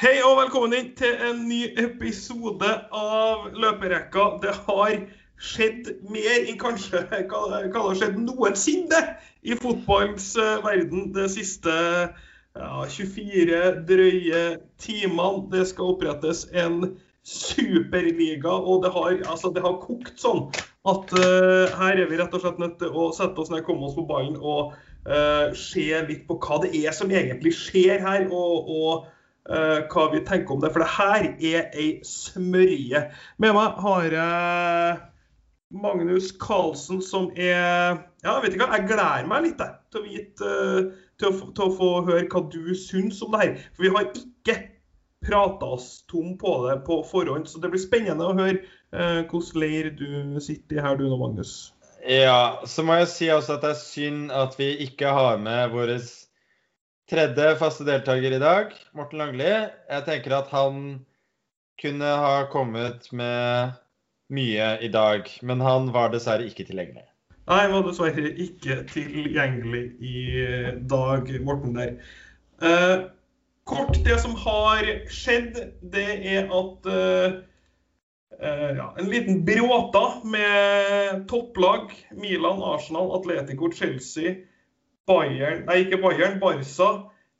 Hei og velkommen inn til en ny episode av Løperekka. Det har skjedd mer enn kanskje hva det har skjedd noensinne i fotballens eh, verden de siste ja, 24 drøye timene. Det skal opprettes en superliga, og det har, altså, det har kokt sånn at uh, her er vi rett og slett nødt til å sette oss ned, komme oss på ballen og uh, se litt på hva det er som egentlig skjer her. og, og hva vi tenker om det. For det her er ei smørje. Med meg har jeg Magnus Carlsen, som er Ja, vet ikke hva, jeg gleder meg litt til, å vite, til, å, til å få høre hva du syns om det her. For vi har ikke prata oss tom på det på forhånd. Så det blir spennende å høre eh, hvordan leir du sitter i her du nå, Magnus. Ja, så må jeg si også at det er synd at vi ikke har med vår tredje faste deltaker i dag, Morten Langli. Jeg tenker at han kunne ha kommet med mye i dag, men han var dessverre ikke tilgjengelig. Nei, han var dessverre ikke tilgjengelig i dag, Morten der. Eh, Kort, det som har skjedd, det er at uh, uh, ja, en liten bråta med topplag. Milan, Arsenal, Atletico, Chelsea, Bayern Nei, ikke Bayern, Barca,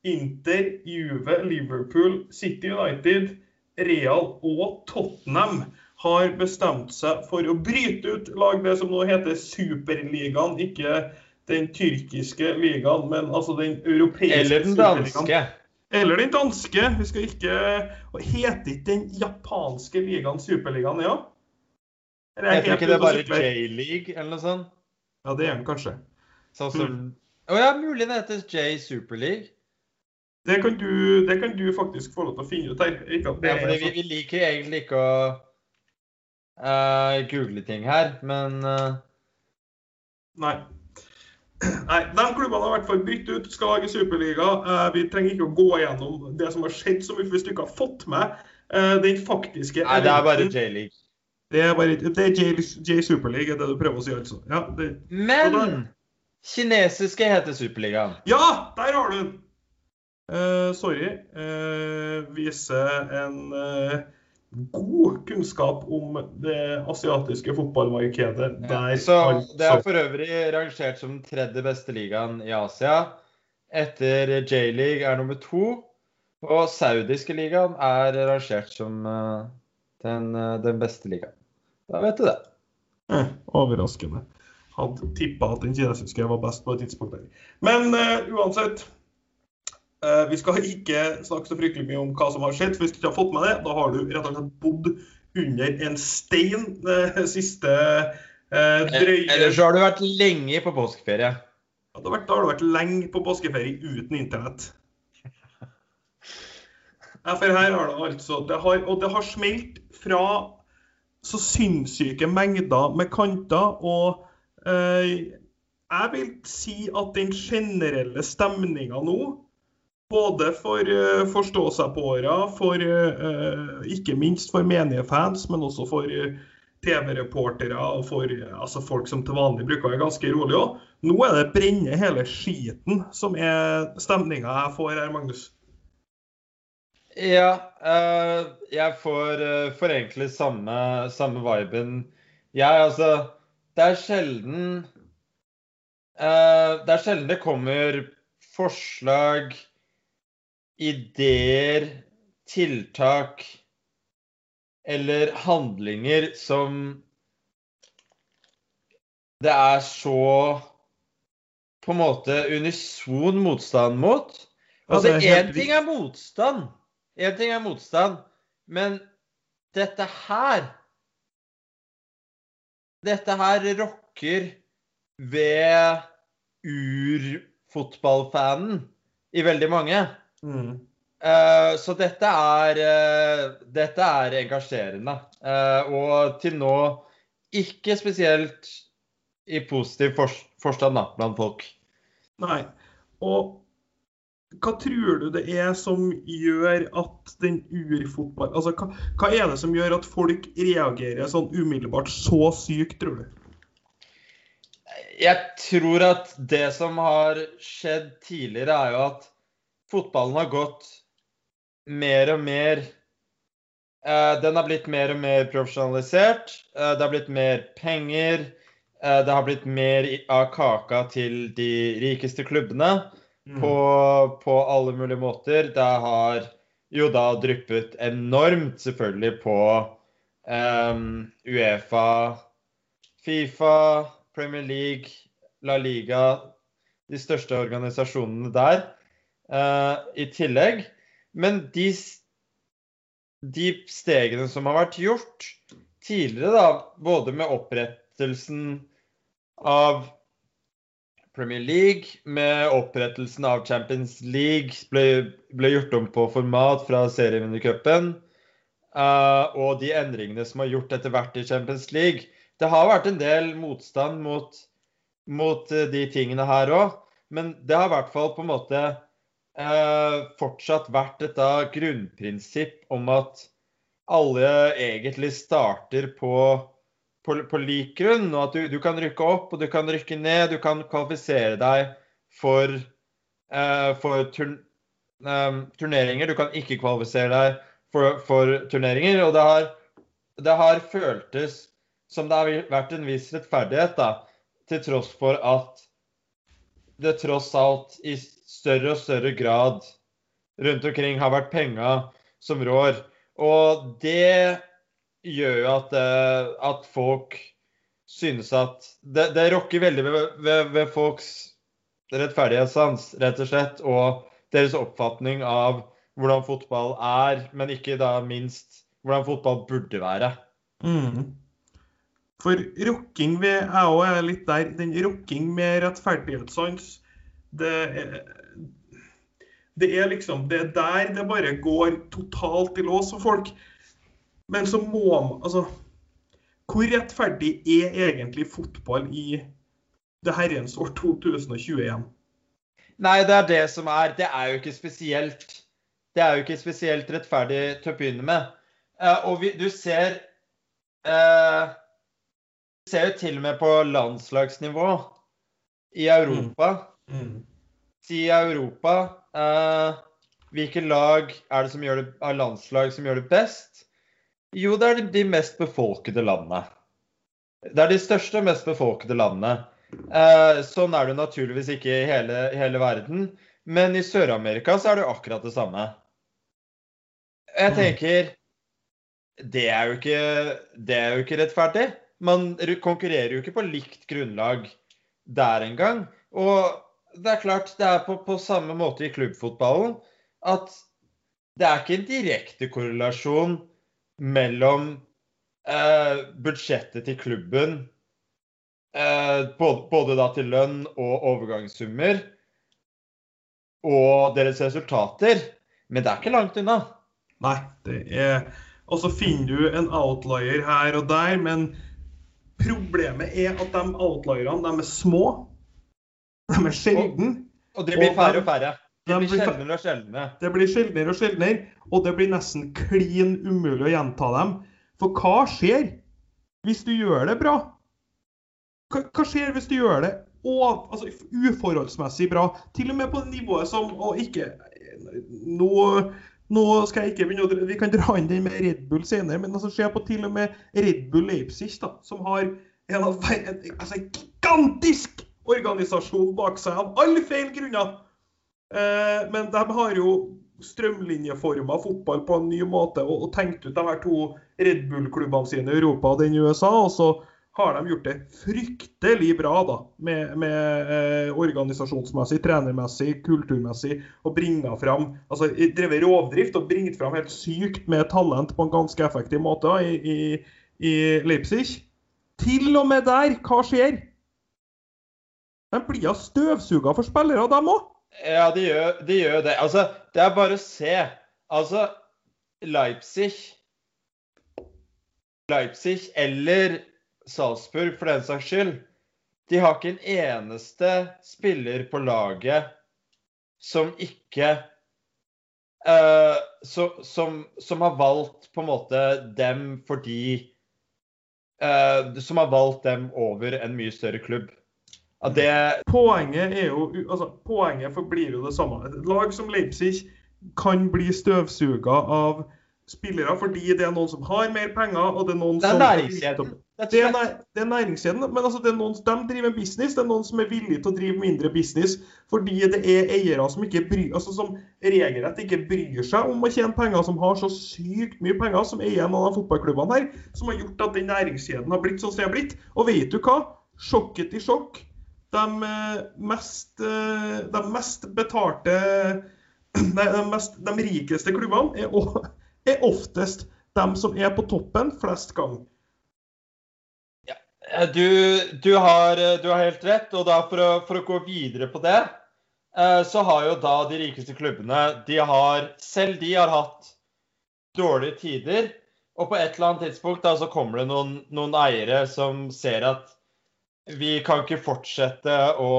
Inter, Juve, Liverpool, City United, Real og Tottenham har bestemt seg for å bryte ut lag det som nå heter Superligaen. Ikke den tyrkiske ligaen, men altså den europeiske Eller den danske. Eller den danske. Vi skal ikke Heter ikke den japanske ligaen Superligaen, ja? Heter ikke det bare J-league eller noe sånt? Ja, det er den kanskje. Sånn som mm. Å ja, mulig det heter J Superleague. Det kan, du, det kan du faktisk få lov til å finne ut her. Ikke at det ja, fordi vi, vi, liker egentlig ikke å uh, google ting her, men uh... Nei. Nei, De klubbene har i hvert fall bytt ut, skal lage superliga. Eh, vi trenger ikke å gå gjennom det som har skjedd, så hvis du ikke har fått med den faktiske Nei, det er bare J-league. Det er bare det er J-Superleague, er det du prøver å si, altså. Ja, det, Men da, kinesiske heter Superligaen. Ja, der har du den! Uh, sorry. Uh, viser en uh, god kunnskap om det asiatiske fotballmarkedet. Ja, så Det er for øvrig rangert som den tredje beste ligaen i Asia. Etter J-league er nummer to. Og saudiske ligaen er rangert som den, den, beste ligaen. Da vet du det. Eh, overraskende. Hadde tippa at den kinesiske var best på et tidspunkt. der. Men uh, uansett Uh, vi skal ikke snakke så fryktelig mye om hva som har skjedd, for hvis du ikke har fått med det, da har du rett og slett bodd under en stein det eh, siste uh, drøye Eller så har du vært lenge på påskeferie. Ja, da har du vært lenge på påskeferie uten internett. Ja, for her har det altså det har, Og det har smelt fra så sinnssyke mengder med kanter. Og jeg vil si at den generelle stemninga nå både for forstå-seg-på-åra, for uh, ikke minst for menige fans, men også for TV-reportere og for altså folk som til vanlig bruker å være ganske rolig òg. Nå er det brenne hele skiten som er stemninga jeg får her, Magnus. Ja, jeg får, får egentlig samme, samme viben. Jeg, altså Det er sjelden Det er sjelden det kommer forslag ideer, tiltak eller handlinger som det er så på en måte unison motstand mot. Altså, én ting er motstand. Én ting er motstand, men dette her Dette her rokker ved urfotballfanen i veldig mange. Mm. Uh, så dette er, uh, dette er engasjerende. Uh, og til nå ikke spesielt i positiv for forstand da, blant folk. Nei. Og hva tror du det er som gjør at den urfotball Altså, hva, hva, er det som gjør at folk reagerer sånn umiddelbart så sykt, tror du? Jeg tror at det som har skjedd tidligere, er jo at fotballen har gått mer og mer eh, Den har blitt mer og mer profesjonalisert. Eh, det har blitt mer penger. Eh, det har blitt mer av kaka til de rikeste klubbene På, på alle mulige måter. Det har jo da dryppet enormt, selvfølgelig, på um, Uefa, Fifa, Premier League, La Liga, de største organisasjonene der uh, i tillegg. Men de, de stegene som har vært gjort tidligere, da, både med opprettelsen av Premier League, med opprettelsen av Champions League, ble, ble gjort om på format fra serievinnercupen, Uh, og de endringene som har gjort etter hvert i Champions League. Det har vært en del motstand mot, mot eh, de tingene her òg, men det har i hvert fall på en måte uh, fortsatt vært et grunnprinsipp om at alle egentlig starter på, på, på lik grunn, og at du, du kan rykke opp og du kan rykke ned. Du kan kvalifisere deg for, eh, for turn, eh, turneringer. Du kan ikke kvalifisere deg for, for turneringer. Og det har, det har føltes som det har vært en viss rettferdighet, da, til tross for at det tross alt i større og større grad rundt omkring har vært penga som rår. Og det gjør jo at, eh, at folk synes at Det, det rokker veldig ved, ved, ved folks rettferdighetssans, rett og slett, og deres oppfatning av hvordan fotball er, men ikke da minst hvordan fotball burde være. Mm. For rokking ved Jeg òg er litt der. Den rokking med rettferdighetssans, det er det er liksom Det er der det bare går totalt i lås for folk. Men så må man Altså Hvor rettferdig er egentlig fotball i det herrens år 2021? Nei, det er det som er. Det er jo ikke spesielt Det er jo ikke spesielt rettferdig til å begynne med. Eh, og vi, du ser eh, Du ser jo til og med på landslagsnivå i Europa. Mm. Si i Europa eh, Hvilke lag er det som gjør det, er landslag som gjør det best? Jo, det er de, mest befolkede landene. Det er de største og mest befolkede landene. Eh, sånn er det naturligvis ikke i hele, hele verden. Men i Sør-Amerika så er det jo akkurat det samme. Jeg tenker det er, ikke, det er jo ikke rettferdig. Man konkurrerer jo ikke på likt grunnlag der engang. Og det er klart, det er på, på samme måte i klubbfotballen at det er ikke en direkte korrelasjon mellom eh, budsjettet til klubben, eh, både, både da til lønn og overgangssummer, og deres resultater. Men det er ikke langt unna. Nei, det er Og så finner du en outlier her og der, men problemet er at de outlierne, de er små. De er sjelden. Og de blir færre og færre. De de blir sjeldnere og sjeldnere. Det blir sjeldnere og sjeldnere, og det blir nesten klin umulig å gjenta dem. For hva skjer hvis du gjør det bra? Hva, hva skjer hvis du gjør det og, altså, uforholdsmessig bra? Til og med på det nivået som å ikke Nå, nå skal jeg ikke begynne Vi kan dra inn den med Red Bull senere, men altså, se på til og med Red Bull Leipzig, da, som har en altså, en gigantisk organisasjon bak seg, av alle feil grunner. Eh, men de har jo strømlinjeforma fotball på en ny måte og, og tenkt ut de her to Red Bull-klubbene sine i Europa og den i USA. Og så har de gjort det fryktelig bra da, med, med eh, organisasjonsmessig, trenermessig, kulturmessig, og bringa fram altså drevet rovdrift og bringet fram helt sykt med talent på en ganske effektiv måte i, i, i Leipzig. Til og med der, hva skjer? De blir støvsuga for spillere, dem òg. Ja, de gjør, de gjør det. Altså, det er bare å se. Altså, Leipzig Leipzig eller Salzburg, for den saks skyld, de har ikke en eneste spiller på laget som ikke uh, så, som, som har valgt på en måte dem fordi uh, Som har valgt dem over en mye større klubb. At det Poenget er jo, altså, poenget forblir jo det samme. Et lag som Leipzig kan bli støvsuga av spillere fordi det er noen som har mer penger, og det er noen Det er som næringskjeden. Det er, det er næringskjeden, men altså det er noen, de driver business. Det er noen som er villige til å drive mindre business fordi det er eiere som ikke bryr, altså som regelrett ikke bryr seg om å tjene penger, som har så sykt mye penger, som eier en av de fotballklubbene her, som har gjort at den næringskjeden har blitt sånn som den har blitt. Og vet du hva? Sjokket i sjokk. De eh, mest, eh, de mest betalte Nei, de, mest, de rikeste klubbene er, er oftest de som er på toppen flest gang. Eh, Du, du, har, du har helt rett. Og da for å, for å gå videre på det, så har jo da de rikeste klubbene de har, Selv de har hatt dårlige tider. Og på et eller annet tidspunkt da så kommer det noen, noen eiere som ser at vi kan ikke fortsette å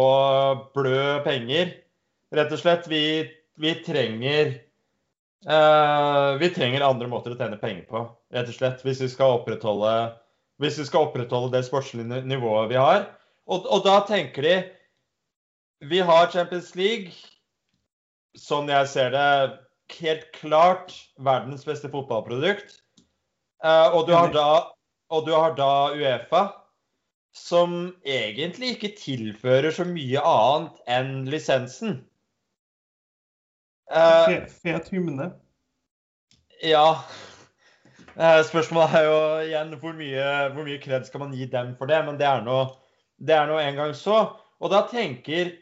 blø penger. Rett og slett. Vi, vi trenger uh, Vi trenger andre måter å tjene penger på, rett og slett. Hvis vi skal opprettholde hvis vi skal opprettholde det sportslige nivået vi har. Og, og da tenker de Vi har Champions League, sånn jeg ser det, helt klart verdens beste fotballprodukt. Uh, og, du har da, og du har da Uefa, som egentlig ikke tilfører så mye annet enn lisensen. Uh, Fe- Fet hymne. ja. Eh, Spørsmålet er jo igjen hvor mye, hvor mye kred skal man gi dem for det, men det er nå det er nå en gang så. Og da tenker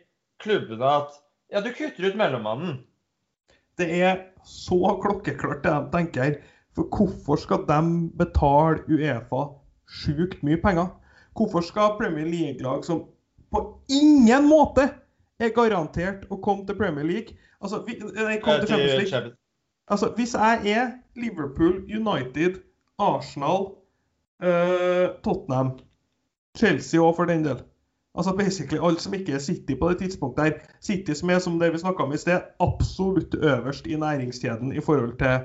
klubbene at ja, du kutter ut mellommannen. Det er så klokkeklart det de tenker. For hvorfor skal de betale Uefa sjukt mye penger? Hvorfor skal Premier League-lag som på ingen måte er garantert å komme til Premier League Altså, vi, nei, eh, til Champions League. Altså, hvis jeg er Liverpool, United, Arsenal, eh, Tottenham, Chelsea òg for den del Altså basically alt som ikke er City på det tidspunktet her. City som er, som det vi snakka om i sted, absolutt øverst i næringskjeden i forhold til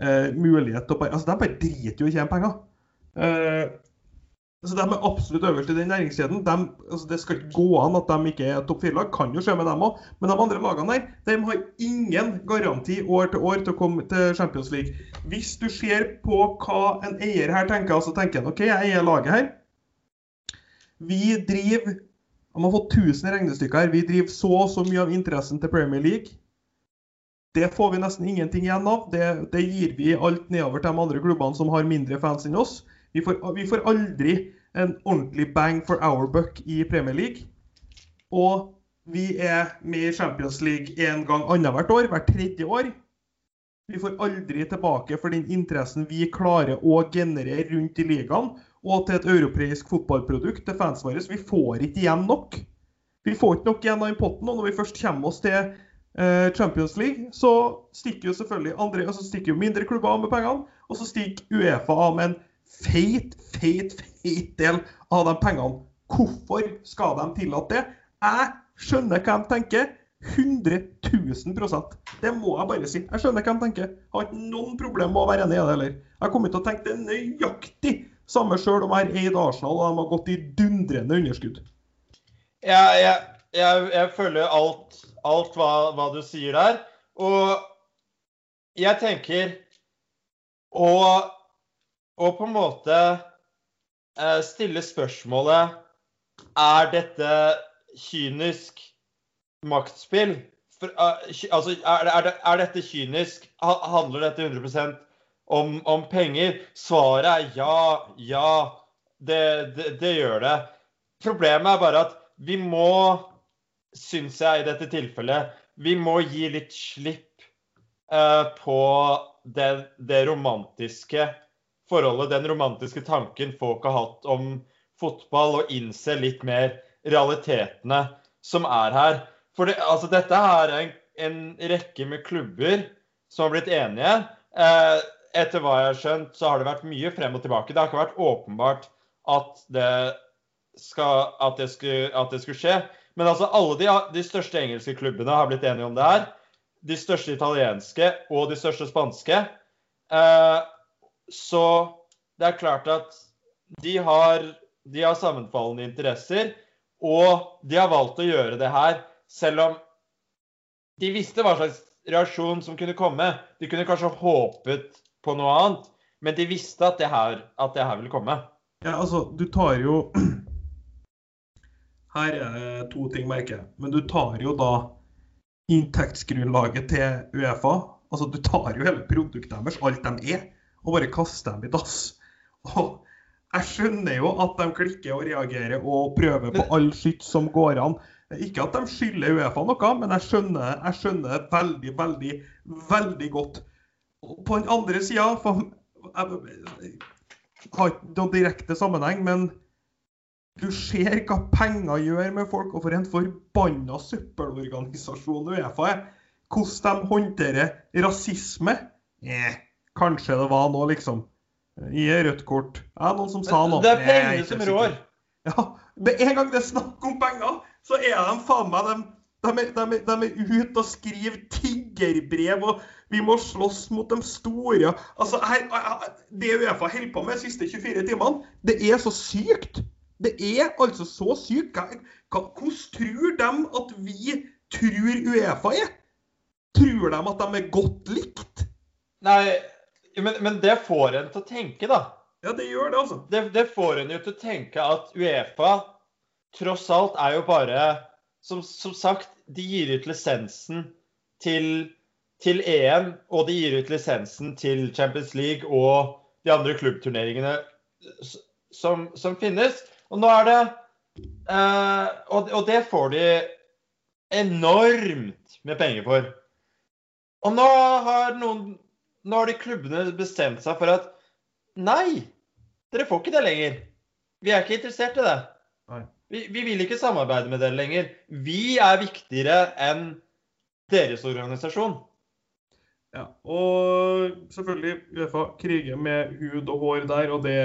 eh, mulighet til å bare Altså, de bare driter jo i å tjene penger. Eh, så De er absolutt øverst i den næringskjeden. De, altså det skal ikke gå an at de ikke er topp fire-lag. Kan jo skje med dem òg. Men de andre lagene her de har ingen garanti år til år til å komme til Champions League. Hvis du ser på hva en eier her tenker, så tenker han OK, jeg eier laget her. Vi driver Han har fått 1000 regnestykker her. Vi driver så og så mye av interessen til Premier League. Det får vi nesten ingenting igjen av. Det, det gir vi alt nedover til de andre klubbene som har mindre fans enn oss. Vi får, vi får aldri en ordentlig bang for our buck i Premier League. Og vi er med i Champions League en gang annethvert år, hvert tredje år. Vi får aldri tilbake for den interessen vi klarer å generere rundt i ligaen, og til et europeisk fotballprodukt til fansen vår. Vi får ikke igjen nok. Vi får ikke nok igjen av den potten, og når vi først kommer oss til eh, Champions League, så stikker jo selvfølgelig andre, altså stikker jo mindre klubber av med pengene, og så stikker Uefa av med en feit, feit, feit del av de pengene. Hvorfor skal de tillate det? Jeg skjønner hva de tenker. 100 000 Det må jeg bare si. Jeg skjønner hva de tenker. Jeg har ikke noen problem med å være enig i det heller. Jeg kommer til å tenke det nøyaktig samme sjøl om jeg har eid Arsenal og de har gått i dundrende underskudd. Jeg, jeg, jeg, jeg følger alt, alt hva, hva du sier der. Og jeg tenker å, å på en måte eh, stille spørsmålet Er dette kynisk maktspill? For, eh, altså, er, er, er dette kynisk? Handler dette 100 om, om penger? Svaret er ja, ja. Det, det, det gjør det. Problemet er bare at vi må, syns jeg i dette tilfellet, vi må gi litt slipp eh, på det, det romantiske forholdet, den romantiske tanken folk har hatt om fotball, og innse litt mer realitetene som er her. For det, altså, dette er en, en rekke med klubber som har blitt enige. Eh, etter hva jeg har skjønt, så har det vært mye frem og tilbake. Det har ikke vært åpenbart at det, skal, at det, skulle, at det skulle skje. Men altså, alle de, de største engelske klubbene har blitt enige om det her. De største italienske og de største spanske. Eh, så det er klart at de har, de har sammenfallende interesser. Og de har valgt å gjøre det her, selv om de visste hva slags reaksjon som kunne komme. De kunne kanskje håpet på noe annet, men de visste at det her, at det her ville komme. Ja, altså, du tar jo Her er det to ting, merker jeg. Men du tar jo da inntektsgrunnlaget til Uefa. Altså, du tar jo hele produktet deres, alt de er, og bare kaster dem i dass. Og jeg skjønner jo at de klikker og reagerer og prøver på all skitt som går an. Ikke at de skylder Uefa noe, men jeg skjønner, jeg skjønner veldig, veldig, veldig godt. Og på den andre sida Jeg har ikke noen direkte sammenheng, men du ser hva penger gjør med folk, og for en forbanna søppelorganisasjon Uefa er. Hvordan de håndterer rasisme. Eh, kanskje det var noe, liksom. Gi rødt kort. Ja, noen som sa noe. Det er penger som rår. Ja, Med en gang det er snakk om penger, så er de faen meg de, de, de, de er ute og skriver tiggerbrev, og vi må slåss mot de store. Altså, her, Det Uefa holder på med de siste 24 timene, det er så sykt. Det er altså så sykt. Hvordan tror de at vi tror Uefa er? Tror de at de er godt likt? Nei, men, men det får en til å tenke, da. Ja, det gjør det, altså. Det, det får en jo til å tenke at Uefa tross alt er jo bare Som, som sagt, de gir ut lisensen til, til EM, og de gir ut lisensen til Champions League og de andre klubbturneringene som, som finnes. Og nå er det eh, og, og det får de enormt med penger for. Og nå har noen Nå har de klubbene bestemt seg for at nei, dere får ikke det lenger. Vi er ikke interessert i det. Vi, vi vil ikke samarbeide med dere lenger. Vi er viktigere enn deres organisasjon. Ja, og selvfølgelig Uefa kriger med hud og hår der, og det,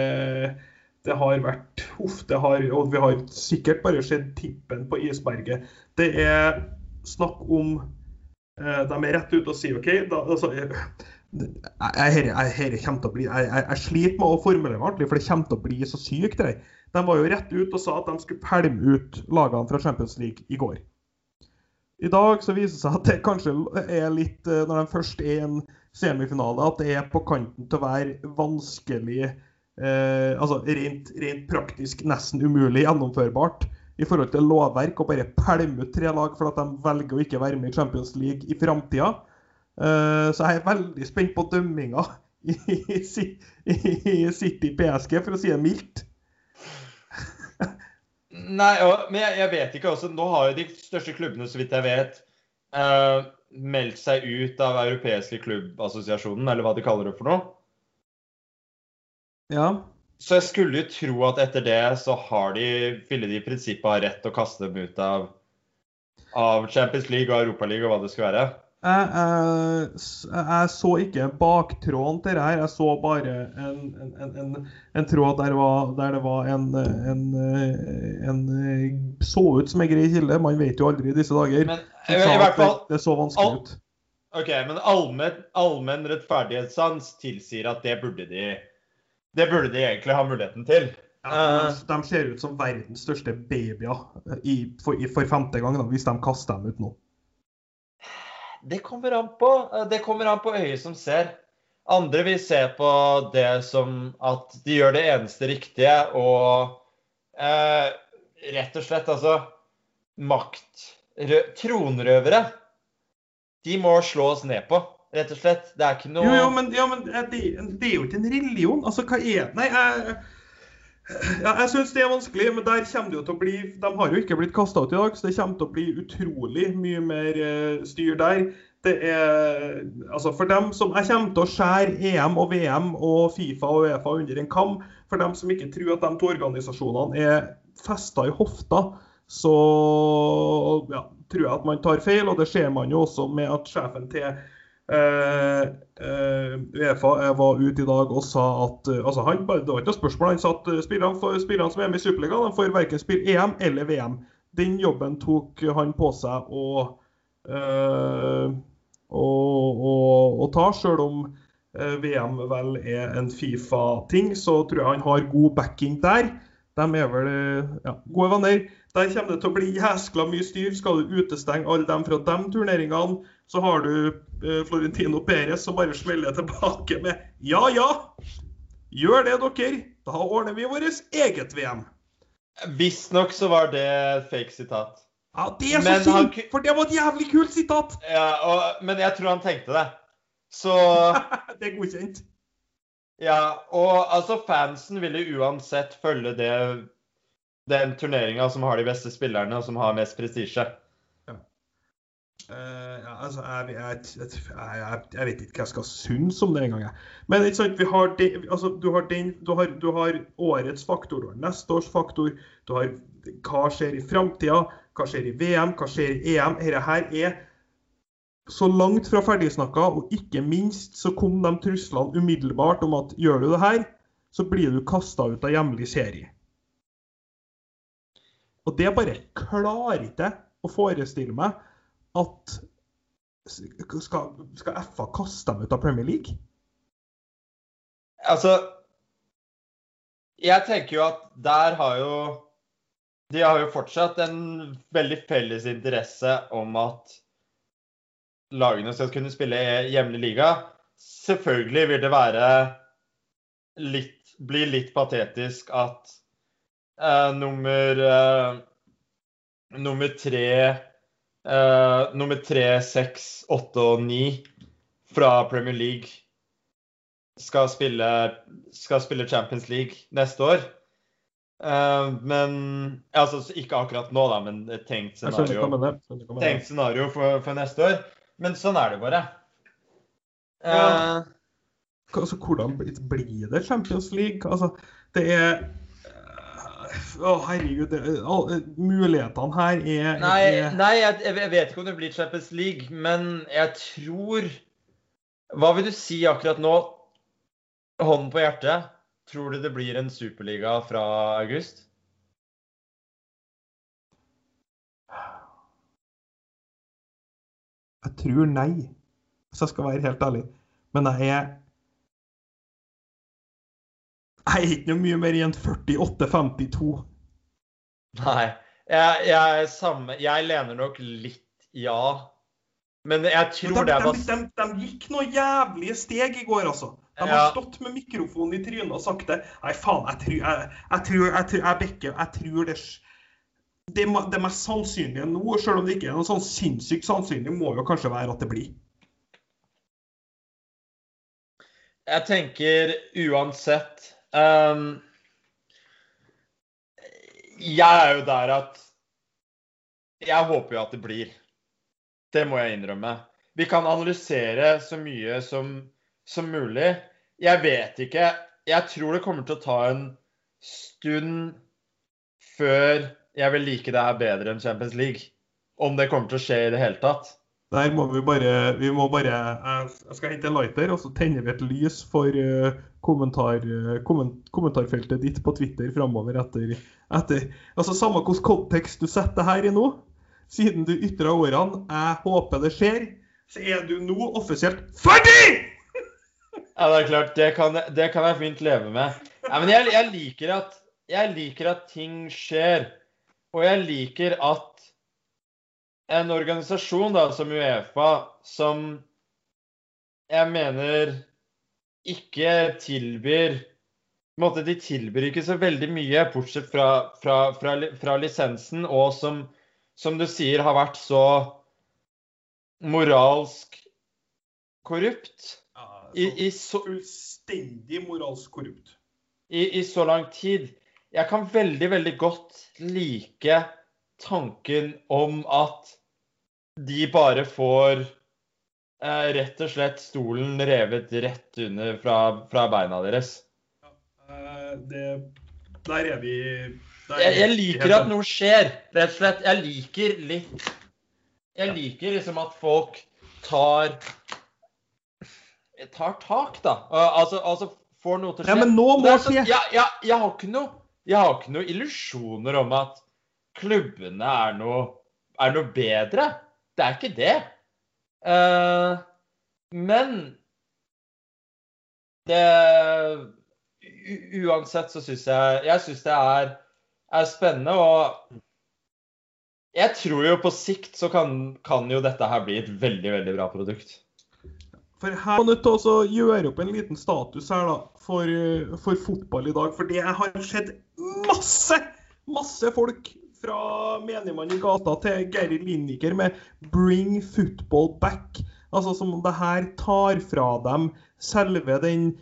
det har vært Uff, det har Og vi har sikkert bare sett tippen på isberget. Det er snakk om eh, De er rett ute og sier OK, da, altså jeg, jeg, til å bli, jeg, jeg, jeg sliter med å formulere meg ordentlig, for det kommer til å bli så sykt. Det. De var jo rett ut og sa at de skulle pælme ut lagene fra Champions League i går. I dag så viser det seg at det kanskje er litt, eh, når de først er i en semifinale, at det er på kanten til å være vanskelig eh, Altså rent, rent praktisk nesten umulig gjennomførbart i forhold til lovverk å bare pælme ut tre lag for at de velger å ikke være med i Champions League i framtida. Eh, så jeg er veldig spent på dømminga i, i, i City PSG, for å si det mildt. Nei, men jeg, jeg vet ikke også, Nå har jo de største klubbene, så vidt jeg vet, uh, meldt seg ut av europeiske klubbassosiasjonen, eller hva de kaller det for noe. Ja. Så jeg skulle jo tro at etter det så har de, ville de i prinsippet ha rett til å kaste dem ut av, av Champions League og Europaligaen og hva det skulle være. Jeg, jeg, så ikke baktråden til det her, jeg så bare en, en, en, en, tråd der, var, der det var en, en, en, Så ut som en grei kilde, man vet jo aldri i disse dager. Men som i, i hvert fall det, det så vanskelig ut. OK, men allmenn, allmen rettferdighetssans tilsier at det burde de Det burde de egentlig ha muligheten til. Ja, de, de ser ut som verdens største babyer i, for, i, for femte gang, da, hvis de kaster dem ut nå. Det kommer an på. Det kommer an på øyet som ser. Andre vil se på det som at de gjør det eneste riktige og eh, rett og slett altså Makt... Rø, tronrøvere. De må slås ned på, rett og slett. Det er ikke noe Jo, jo, men, ja, men eh, det, det er jo ikke en religion. Altså, hva er Nei, jeg, ja, jeg syns det er vanskelig, men der kommer det jo til å bli De har jo ikke blitt kasta ut i dag, så det kommer til å bli utrolig mye mer eh, styr der. Det er Altså, for dem som Jeg kommer til å skjære EM og VM og Fifa og Uefa under en kam. For dem som ikke tror at de to organisasjonene er festa i hofta, så ja, tror jeg at man tar feil. Og det ser man jo også med at sjefen til Uefa eh, var ute i dag og sa at eh, altså han, Det var ikke noe spørsmål. Han sa at eh, spillerne, spillerne som er med i Superligaen, får verken spille EM eller VM. Den jobben tok han på seg å eh, å, å, å ta, sjøl om eh, VM vel er en Fifa-ting, så tror jeg han har god backing der. De er vel eh, ja, gode venner. Der kommer det til å bli jæskla mye styr. Skal du utestenge alle dem fra de turneringene? Så har du eh, Florentino Perez som bare smeller tilbake med Ja, ja, gjør det dere. Da ordner vi vårt eget VM. Visstnok så var det et fake sitat. Ja, Det er så synd, for det var et jævlig kult sitat! Ja, og, men jeg tror han tenkte det. Så det er godkjent. Ja, og altså fansen ville uansett følge det, den turneringa som har de beste spillerne, og som har mest prestisje. Eh, ja, altså, jeg, jeg, jeg, jeg, vet ikke hva jeg skal synes om det engang. Men ikke sant, har de, altså, du, har den, du, har, du har årets faktor, du har neste års faktor, du har hva skjer i framtida, hva skjer i VM, hva skjer i EM. Dette her er så langt fra ferdigsnakka, og ikke minst så kom de truslene umiddelbart om at gjør du det her, så blir du kasta ut av hjemlig serie. Og det bare klarer ikke å forestille meg at skal, skal FA kaste dem ut av Premier League? Altså Jeg tenker jo at der har jo De har jo fortsatt en veldig felles interesse om at lagene skal kunne spille i hjemlig liga. Selvfølgelig vil det være litt Bli litt patetisk at eh, nummer eh, Nummer tre eh, Nummer tre, seks, åtte og ni fra Premier League skal spille, skal spille Champions League neste år. Uh, men altså ikke akkurat nå, da, men et tenkt scenario, tenkt scenario for, for neste år. Men sånn er det bare. Ja. Eh, Altså, hvordan blir- blir det Champions League? Altså, det er Å, herregud. Det, mulighetene her er, Nei, er nei jeg, jeg vet ikke om det blir Champions League, men jeg tror Hva vil du si akkurat nå? Hånden på hjertet. Tror du det blir en superliga fra august? Jeg tror nei, hvis jeg skal være helt ærlig. Men jeg er er ikke noe mye mer enn 48-52. Nei. Jeg, jeg, samme, jeg lener nok litt ja. Men jeg Men tror de, det er de, de, de gikk noen jævlige steg i går, altså. De har Ja. stått med mikrofonen i trynet og sagt det. Nei, faen, jeg tror jeg, jeg tror jeg, tror, jeg bekker. Jeg tror det det, det mest sannsynlige nå, selv om det ikke er noe sånn sinnssykt sannsynlig, må jo kanskje være at det blir. Jeg tenker uansett ehm, Jeg er jo der at Jeg håper jo at det blir. Det må jeg innrømme. Vi kan analysere så mye som, som mulig. Jeg vet ikke. Jeg tror det kommer til å ta en stund før jeg vil like det her bedre enn Champions League. Om det kommer til å skje i det hele tatt. Der må vi bare Vi må bare jeg skal hente en lighter, og så tenner vi et lys for eh, kommentar, eh, komment, kommentarfeltet ditt på Twitter framover etter, etter Altså Samme hvilken kontekst du setter her i nå, siden du ytra årene 'jeg håper det skjer', så er du nå offisielt ferdig! Ja, det er klart. Det kan, det kan jeg fint leve med. Ja, men jeg, jeg, liker at, jeg liker at ting skjer. Og jeg liker at en organisasjon da, som Uefa, som jeg mener ikke tilbyr måte, De tilbyr ikke så veldig mye, bortsett fra, fra, fra, fra lisensen, og som, som du sier, har vært så moralsk korrupt. I, i, så, Fullstendig moralsk korrupt. i, i så lang tid. Jeg kan veldig, veldig godt like tanken om at de bare får eh, rett og slett stolen revet rett under fra, fra beina deres. Eh, det Der er vi der Jeg, jeg liker at noe skjer, rett og slett. Jeg liker litt Jeg liker liksom at folk tar tar tak, da. Uh, altså, altså får noe til å skje. Ja, men nå må Det er sånn- skje. jeg, jeg, jeg har ikke noe Jeg har ikke noe illusjoner om at klubbene er noe, er noe bedre. Det er ikke det. Eh, men det Uansett så syns jeg Jeg syns det er, er spennende, og Jeg tror jo på sikt så kan, kan jo dette her bli et veldig, veldig bra produkt. For her er nødt til å gjøre opp en liten status her da, for, for fotball i dag. For det har skjedd masse, masse folk fra menigmann i gata til Geir Lineker med 'bring football back'. Altså Som om det her tar fra dem selve den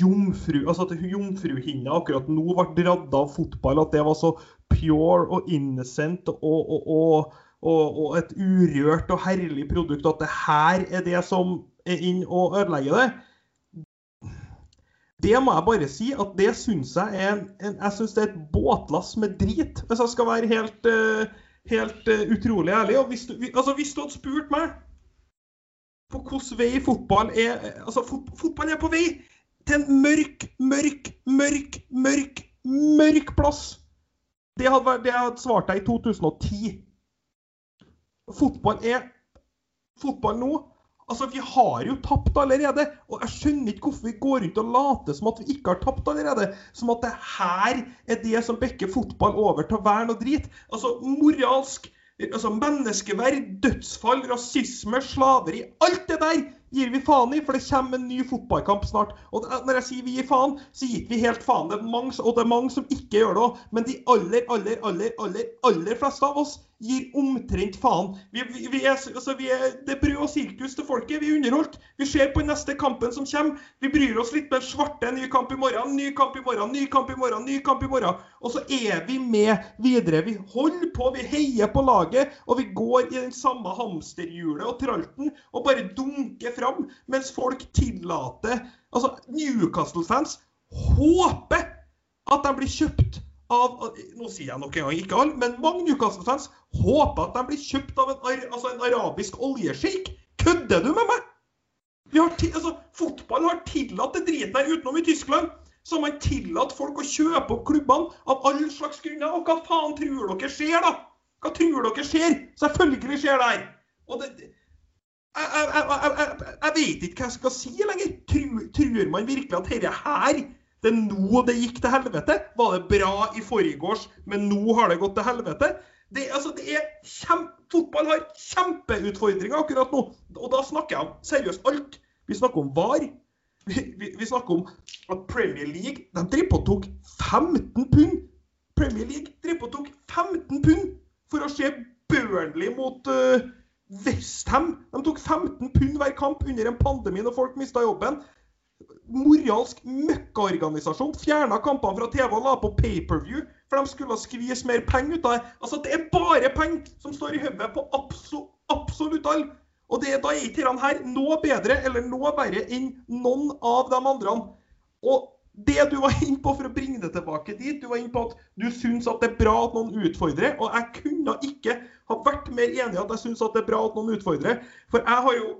jomfru, altså at jomfruhinna akkurat nå ble dradd av fotball. At det var så pure og innocent og, og, og, og, et urørt og herlig produkt. At det her er det som er inn og ødelegger det. Det må jeg bare si at det syns jeg er en, jeg syns det er et båtlass med drit, hvis jeg skal være helt, uh, helt uh, utrolig ærlig. Og hvis du, altså, hvis du hadde spurt meg på hvilken vei fotball er Altså, fot, fotball er på vei til en mørk, mørk, mørk, mørk, mørk plass. Det hadde, vært, det hadde svart deg i 2010. Fotball er Fotball nå Altså, Vi har jo tapt allerede. Og jeg skjønner ikke hvorfor vi går rundt og later som at vi ikke har tapt allerede. Som at det her er det som bekker fotball over til å være noe drit. Altså, moralsk altså Menneskeverd, dødsfall, rasisme, slaveri. Alt det der gir vi faen i, for det kommer en ny fotballkamp snart. Og når jeg sier vi gir faen, så gir vi helt faen. Det er mange, og det er mange som ikke gjør det òg. Men de aller, aller, aller, aller, aller fleste av oss gir omtrent faen. Vi, vi, vi er, altså, vi er, det er brød og sirkus til folket. Vi er underholdt. Vi ser på den neste kampen som kommer. Vi bryr oss litt med svarte. Ny kamp i morgen, ny kamp i morgen, ny kamp i morgen, ny kamp i morgen. Og så er vi med videre. Vi holder på, vi heier på laget. Og vi går i den samme hamsterhjulet og tralten og bare dunker fram, mens folk tillater Altså, Newcastle-fans håper at de blir kjøpt av Nå sier jeg nok en gang ikke alle, men mange Newcastle-fans håper at de blir kjøpt av en, altså en arabisk oljesjeik. Kødder du med meg? Har, altså, fotball har tillatt det driten her utenom i Tyskland. Så har man tillatt folk å kjøpe opp klubbene av alle slags grunner. Og hva faen tror dere skjer, da? Hva tror dere skjer? Selvfølgelig skjer det her. Og det, jeg, jeg, jeg, jeg, vet ikke hva jeg skal si lenger. Tror, tror man virkelig at dette her det er nå det gikk til helvete. Var det bra i forgårs, men nå har det gått til helvete? Det, altså, det er kjempe, Fotball har kjempeutfordringer akkurat nå. Og da snakker jeg om seriøst alt. Vi snakker om VAR. Vi, vi, vi snakker om at Premier League de driver på tok 15 pund. Premier League driver på tok 15 pund for å se Burnley mot uh, Westham. De tok 15 pund hver kamp under en pandemi når folk mista jobben moralsk møkkaorganisasjon fjerna kampene fra TV og la på pay-per-view, for de skulle skvise mer penger ut av det. Altså, Det er bare penger som står i hodet på absolutt, absolutt alle. Og det, da er ikke dette her noe bedre eller noe verre enn noen av de andre. Og det du var inne på for å bringe det tilbake dit, du var inne på at du syns at det er bra at noen utfordrer. Og jeg kunne ikke ha vært mer enig i at jeg syns at det er bra at noen utfordrer. For jeg har jo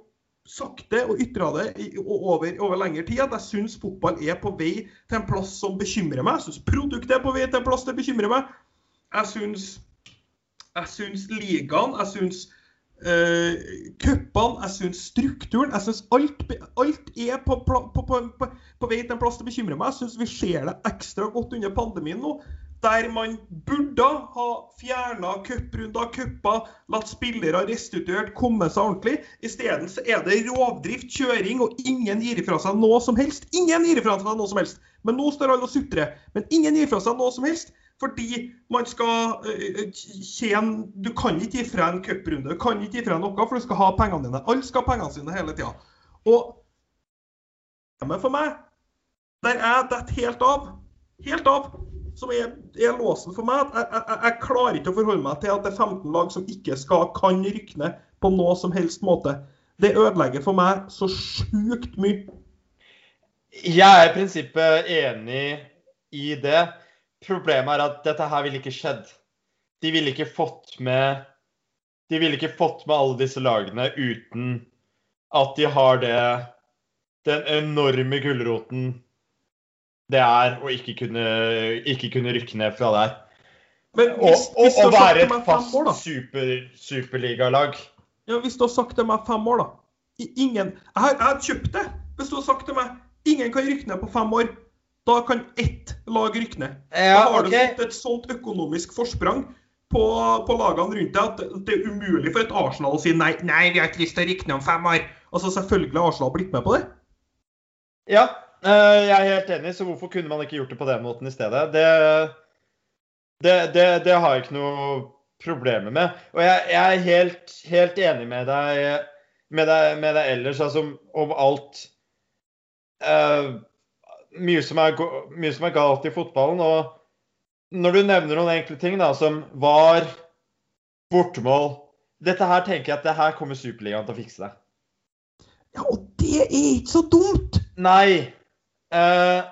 sagt det og ytra det over, over lengre tid, at jeg syns fotball er på vei til en plass som bekymrer meg. Jeg syns produktet er på vei til en plass som bekymrer meg. Jeg syns, jeg syns ligaen, jeg syns uh, cupene, jeg syns strukturen Jeg syns alt, alt, er på, på, på, på, vei til en plass som bekymrer meg. Jeg syns vi ser det ekstra godt under pandemien nå der man burde ha fjerna cuprunder, cuper, latt spillere restituert komme seg ordentlig. Isteden er det rovdrift, kjøring, og ingen gir ifra seg noe som helst. Ingen gir ifra seg noe som helst. Men nå står alle og sutrer. Men ingen gir ifra seg noe som helst. Fordi man skal uh, tjene Du kan ikke gi fra en cuprunde, du kan ikke gi fra noe, for du skal ha pengene dine. Alle skal ha pengene sine hele tida. Og for meg, der jeg detter helt av, helt av som er, er, låsen for meg. Jeg, jeg, jeg, klarer ikke å forholde meg til at det er 15 lag som ikke skal, kan rykke ned på noe som helst måte. Det ødelegger for meg så sjukt mye. Jeg er i prinsippet enig i det. Problemet er at dette her ville ikke skjedd. De ville ikke fått med De ville ikke fått med alle disse lagene uten at de har det den enorme gulroten det er å ikke kunne, ikke kunne rykke ned fra der. Men hvis, og, og, og være et fast år, super, superligalag. Ja, hvis du har sagt til meg fem år, da. Ingen Jeg har, jeg har kjøpt det. Hvis du har sagt til meg ingen kan rykke ned på fem år, da kan ett lag rykke ned. Ja, da har okay. du fått et sånt økonomisk forsprang. på, på lagene rundt deg at det er umulig for et Arsenal å si nei, nei, vi har ikke lyst til å rykke ned om fem år. Altså, Selvfølgelig har Arsenal blitt med på det. Ja, jeg er helt enig, så hvorfor kunne man ikke gjort det på den måten i stedet? Det, det, det, det har jeg ikke noe problemer med. Og jeg, jeg er helt, helt, enig med deg, med deg, med deg ellers, altså om alt uh, mye, som er, mye som er galt i fotballen. og når du nevner noen enkle ting da, som var bortemål Dette her tenker jeg at det her kommer Superligaen til å fikse det. Ja, og det er ikke så dumt! Nei. Eh,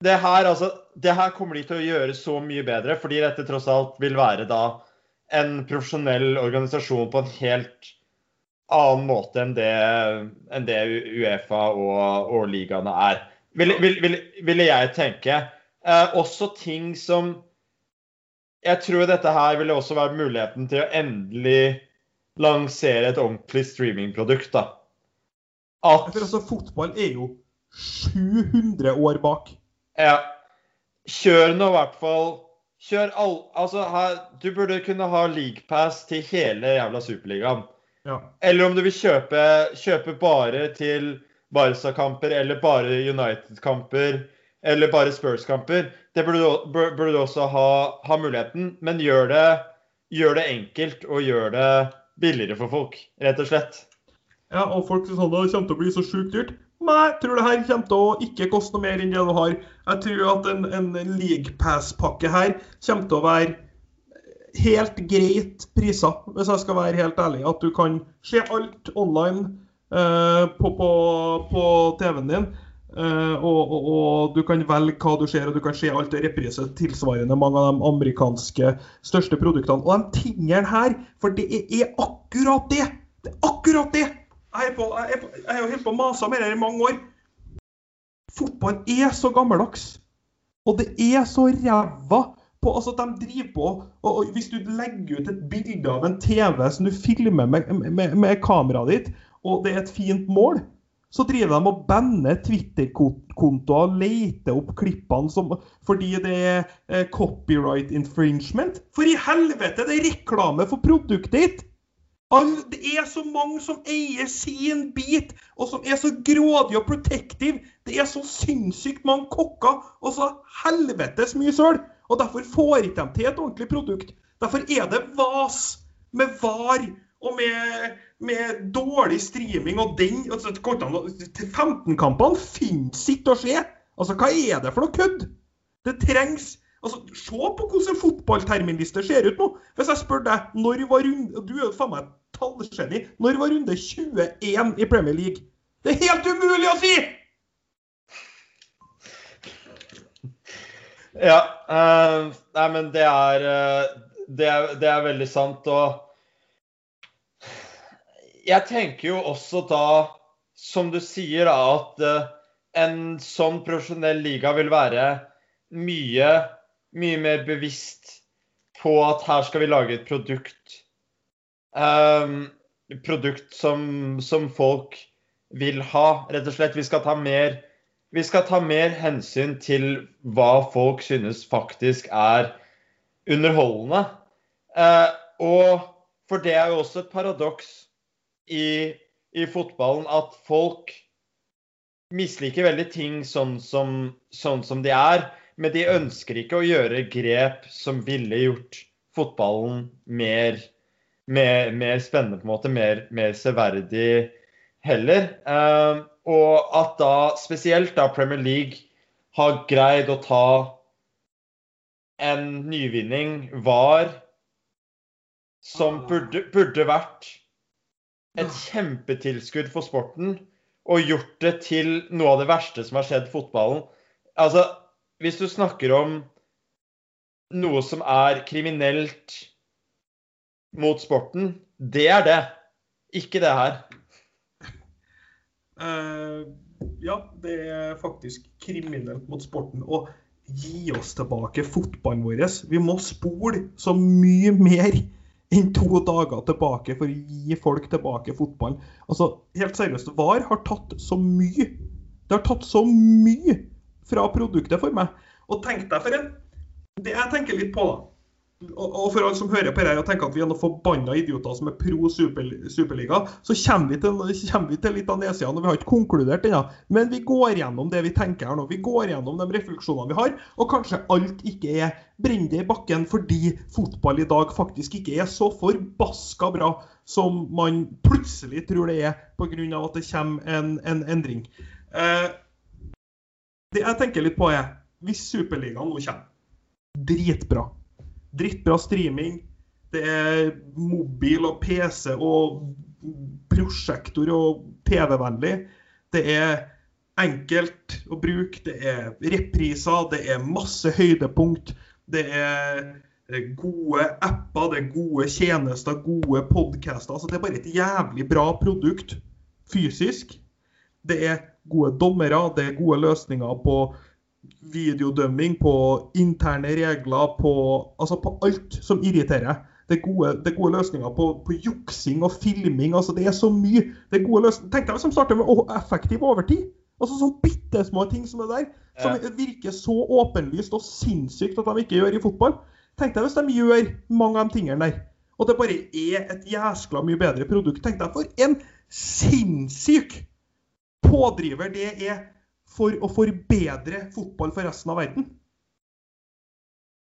det her, altså Det her kommer de til å gjøre så mye bedre, fordi dette tross alt vil være da en profesjonell organisasjon på en helt annen måte enn det, enn det Uefa og, og ligaene er. Ville, vil, vil, jeg tenke. Eh, også ting som Jeg tror dette her ville også være muligheten til å endelig lansere et ordentlig streamingprodukt. da. At altså, fotball er jo 700 år bak. Ja. Kjør nå i hvert fall Kjør all Altså, her, du burde kunne ha leaguepass til hele jævla Superligaen. Ja. Eller om du vil kjøpe, kjøpe bare til Barca-kamper eller bare United-kamper eller bare Spurs-kamper. Det burde du også ha, ha, muligheten, men gjør det, gjør det, enkelt og gjør det billigere for folk, rett og slett. Ja, og folk sier sånn det kommer til å bli så sjukt dyrt. Nei, jeg tror det her kommer til å ikke koste noe mer enn det du har. Jeg tror at en, en League Pass-pakke her kommer til å være helt greit priser, hvis jeg skal være helt ærlig. At du kan se alt online uh, på, på, på TV-en din. Uh, og, og, og, du kan velge hva du ser, og du kan se alt det reprise tilsvarende mange av de amerikanske største produktene. Og de tingene her, for det er akkurat det! Det er akkurat det! Jeg har holdt på å mase med dette i mange år. Fotball er så gammeldags. Og det er så ræva på altså De driver på og, og, Hvis du legger ut et bilde av en TV som du filmer med, med, med kameraet ditt, og det er et fint mål så driver de og banner Twitter-kontoer og leter opp klippene som, fordi det er eh, copyright infringement. For i helvete, det er reklame for produktet ditt! Det er så mange som eier sin bit, og som er så grådige og protective. Det er så sinnssykt mange kokker og så helvetes mye søl. Og derfor får ikke de til et ordentlig produkt. Derfor er det vas med var og med, med dårlig streaming og den altså, 15-kampene finnes ikke å se! Altså, hva er det for noe kødd? Det trengs Altså, Se på hvordan fotballterminliste ser ut nå. Hvis jeg spør deg når var runde Du er faen meg tallgeni. Når var runde 21 i Premier League? Det er helt umulig å si! Ja. Uh, nei, men det er, uh, det er, det er veldig sant. Og jeg tenker jo også da, som du sier, da, at uh, en sånn profesjonell liga vil være mye, mye mer bevisst på at her skal vi lage et produkt. Um, produkt som, som, folk vil ha, rett og slett. Vi skal ta mer skal ta mer hensyn til hva folk synes faktisk er underholdende. Uh, og for det er jo også et paradoks i, i fotballen at folk misliker veldig ting sånn som, sånn som, de er, men de ønsker ikke å gjøre grep som ville gjort fotballen mer, mer, mer spennende, på en måte, mer, mer severdig heller. Uh, og at da spesielt da Premier League har greid å ta en nyvinning, var som burde, burde vært et kjempetilskudd for sporten og gjort det til noe av det verste som har skjedd fotballen. Altså, hvis du snakker om noe som er kriminelt mot sporten, det er det. Ikke det her. Uh, ja, det er faktisk kriminelt mot sporten. Og gi oss tilbake fotballen vår. Vi må spole så mye mer enn to dager tilbake for å gi folk tilbake fotballen. Altså, helt seriøst, VAR har tatt så mye. Det har tatt så mye fra produktet for meg. Og tenk deg for en Det jeg tenker litt på, da. og for alle som hører på her og tenker at vi er noen forbanna idioter som er pro super, Superliga, så kommer vi til, kommer vi til litt av nedsida når vi har ikke konkludert ennå. Men vi går gjennom det vi tenker her nå. Vi går gjennom de refleksjonene vi har. Og kanskje alt ikke er brennende i bakken fordi fotball i dag faktisk ikke er så forbaska bra som man plutselig tror det er pga. at det kommer en, en endring. Eh, det jeg tenker litt på, er hvis Superligaen nå kommer Dritbra drittbra streaming. Det er mobil og PC og prosjektor og TV-vennlig. Det er enkelt å bruke. Det er repriser, det er masse høydepunkt. Det er gode apper, det er gode tjenester, gode podcaster. Altså, det er bare et jævlig bra produkt fysisk. Det er gode dommere, det er gode løsninger på videodømming, på interne regler, på, altså på alt som irriterer. Det er gode, det er gode løsninger på, på, juksing og filming. altså Det er så mye. det er gode løsninger. Tenk deg hvis de starter med effektiv overtid. Altså Sånne bitte små ting som det der, som ja. virker så åpenlyst og sinnssykt at de ikke gjør i fotball. Tenk deg hvis de gjør mange av de tingene der. Og det bare er et jæskla mye bedre produkt. Tenk deg for en sinnssyk pådriver det er for å forbedre fotball for resten av verden.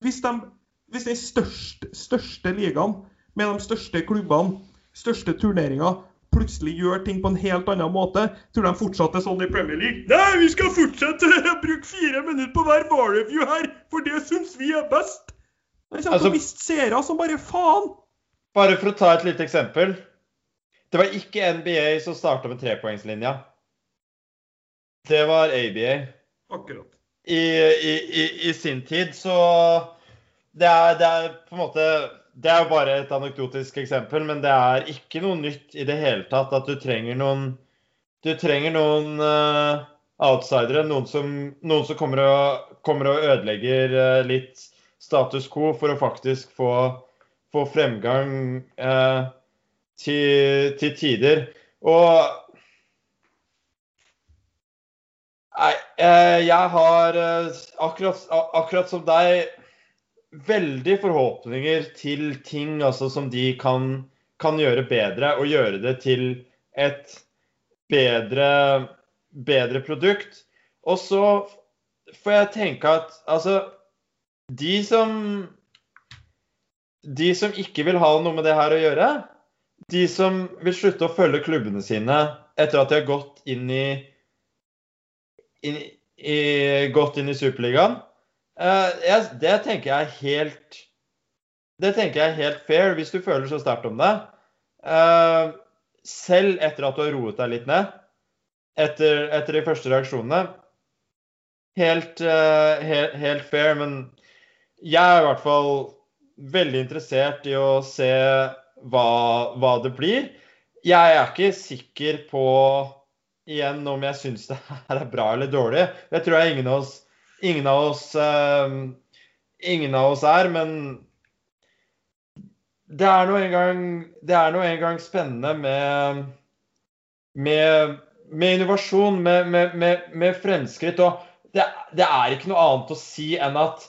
Hvis, de, hvis den største, største ligaen med de største klubbene, største turneringer, plutselig gjør ting på en helt annen måte, tror de fortsatt er sånn i Premier League? Nei, vi skal fortsette å bruke fire minutter på hver bar-review her, for det syns vi er best. De kommer altså, til å miste seere som bare faen. Bare for å ta et lite eksempel. Det var ikke NBA som starta med trepoengslinja. Det var ABA. Akkurat. I, i, i, i sin tid, så det er, det er, på en måte Det er jo bare et anekdotisk eksempel, men det er ikke noe nytt i det hele tatt at du trenger noen Du trenger noen uh, outsidere, noen som, noen som kommer, og, kommer, og, ødelegger uh, litt status quo for å faktisk få, få fremgang uh, til, til tider. Og Nei, eh, jeg har eh, akkurat, akkurat, som deg veldig forhåpninger til ting altså, som de kan, kan, gjøre bedre, og gjøre det til et bedre, bedre produkt. Og så får jeg tenke at altså De som De som ikke vil ha noe med det her å gjøre, de som vil slutte å følge klubbene sine etter at de har gått inn i inn, i, gått inn i Superligaen. Uh, jeg, det tenker jeg er helt Det tenker jeg er helt fair, hvis du føler så sterkt om det. Uh, selv etter at du har roet deg litt ned, etter, etter de første reaksjonene. Helt, uh, helt, helt, fair, men jeg er i hvert fall veldig interessert i å se hva, hva det blir. Jeg er ikke sikker på igjen om jeg syns det her er bra eller dårlig. Det tror jeg ingen av oss, ingen av oss, uh, ingen av oss er. Men det er nå engang en gang spennende med, med, med innovasjon, med, med, fremskritt. Og det, det er ikke noe annet å si enn at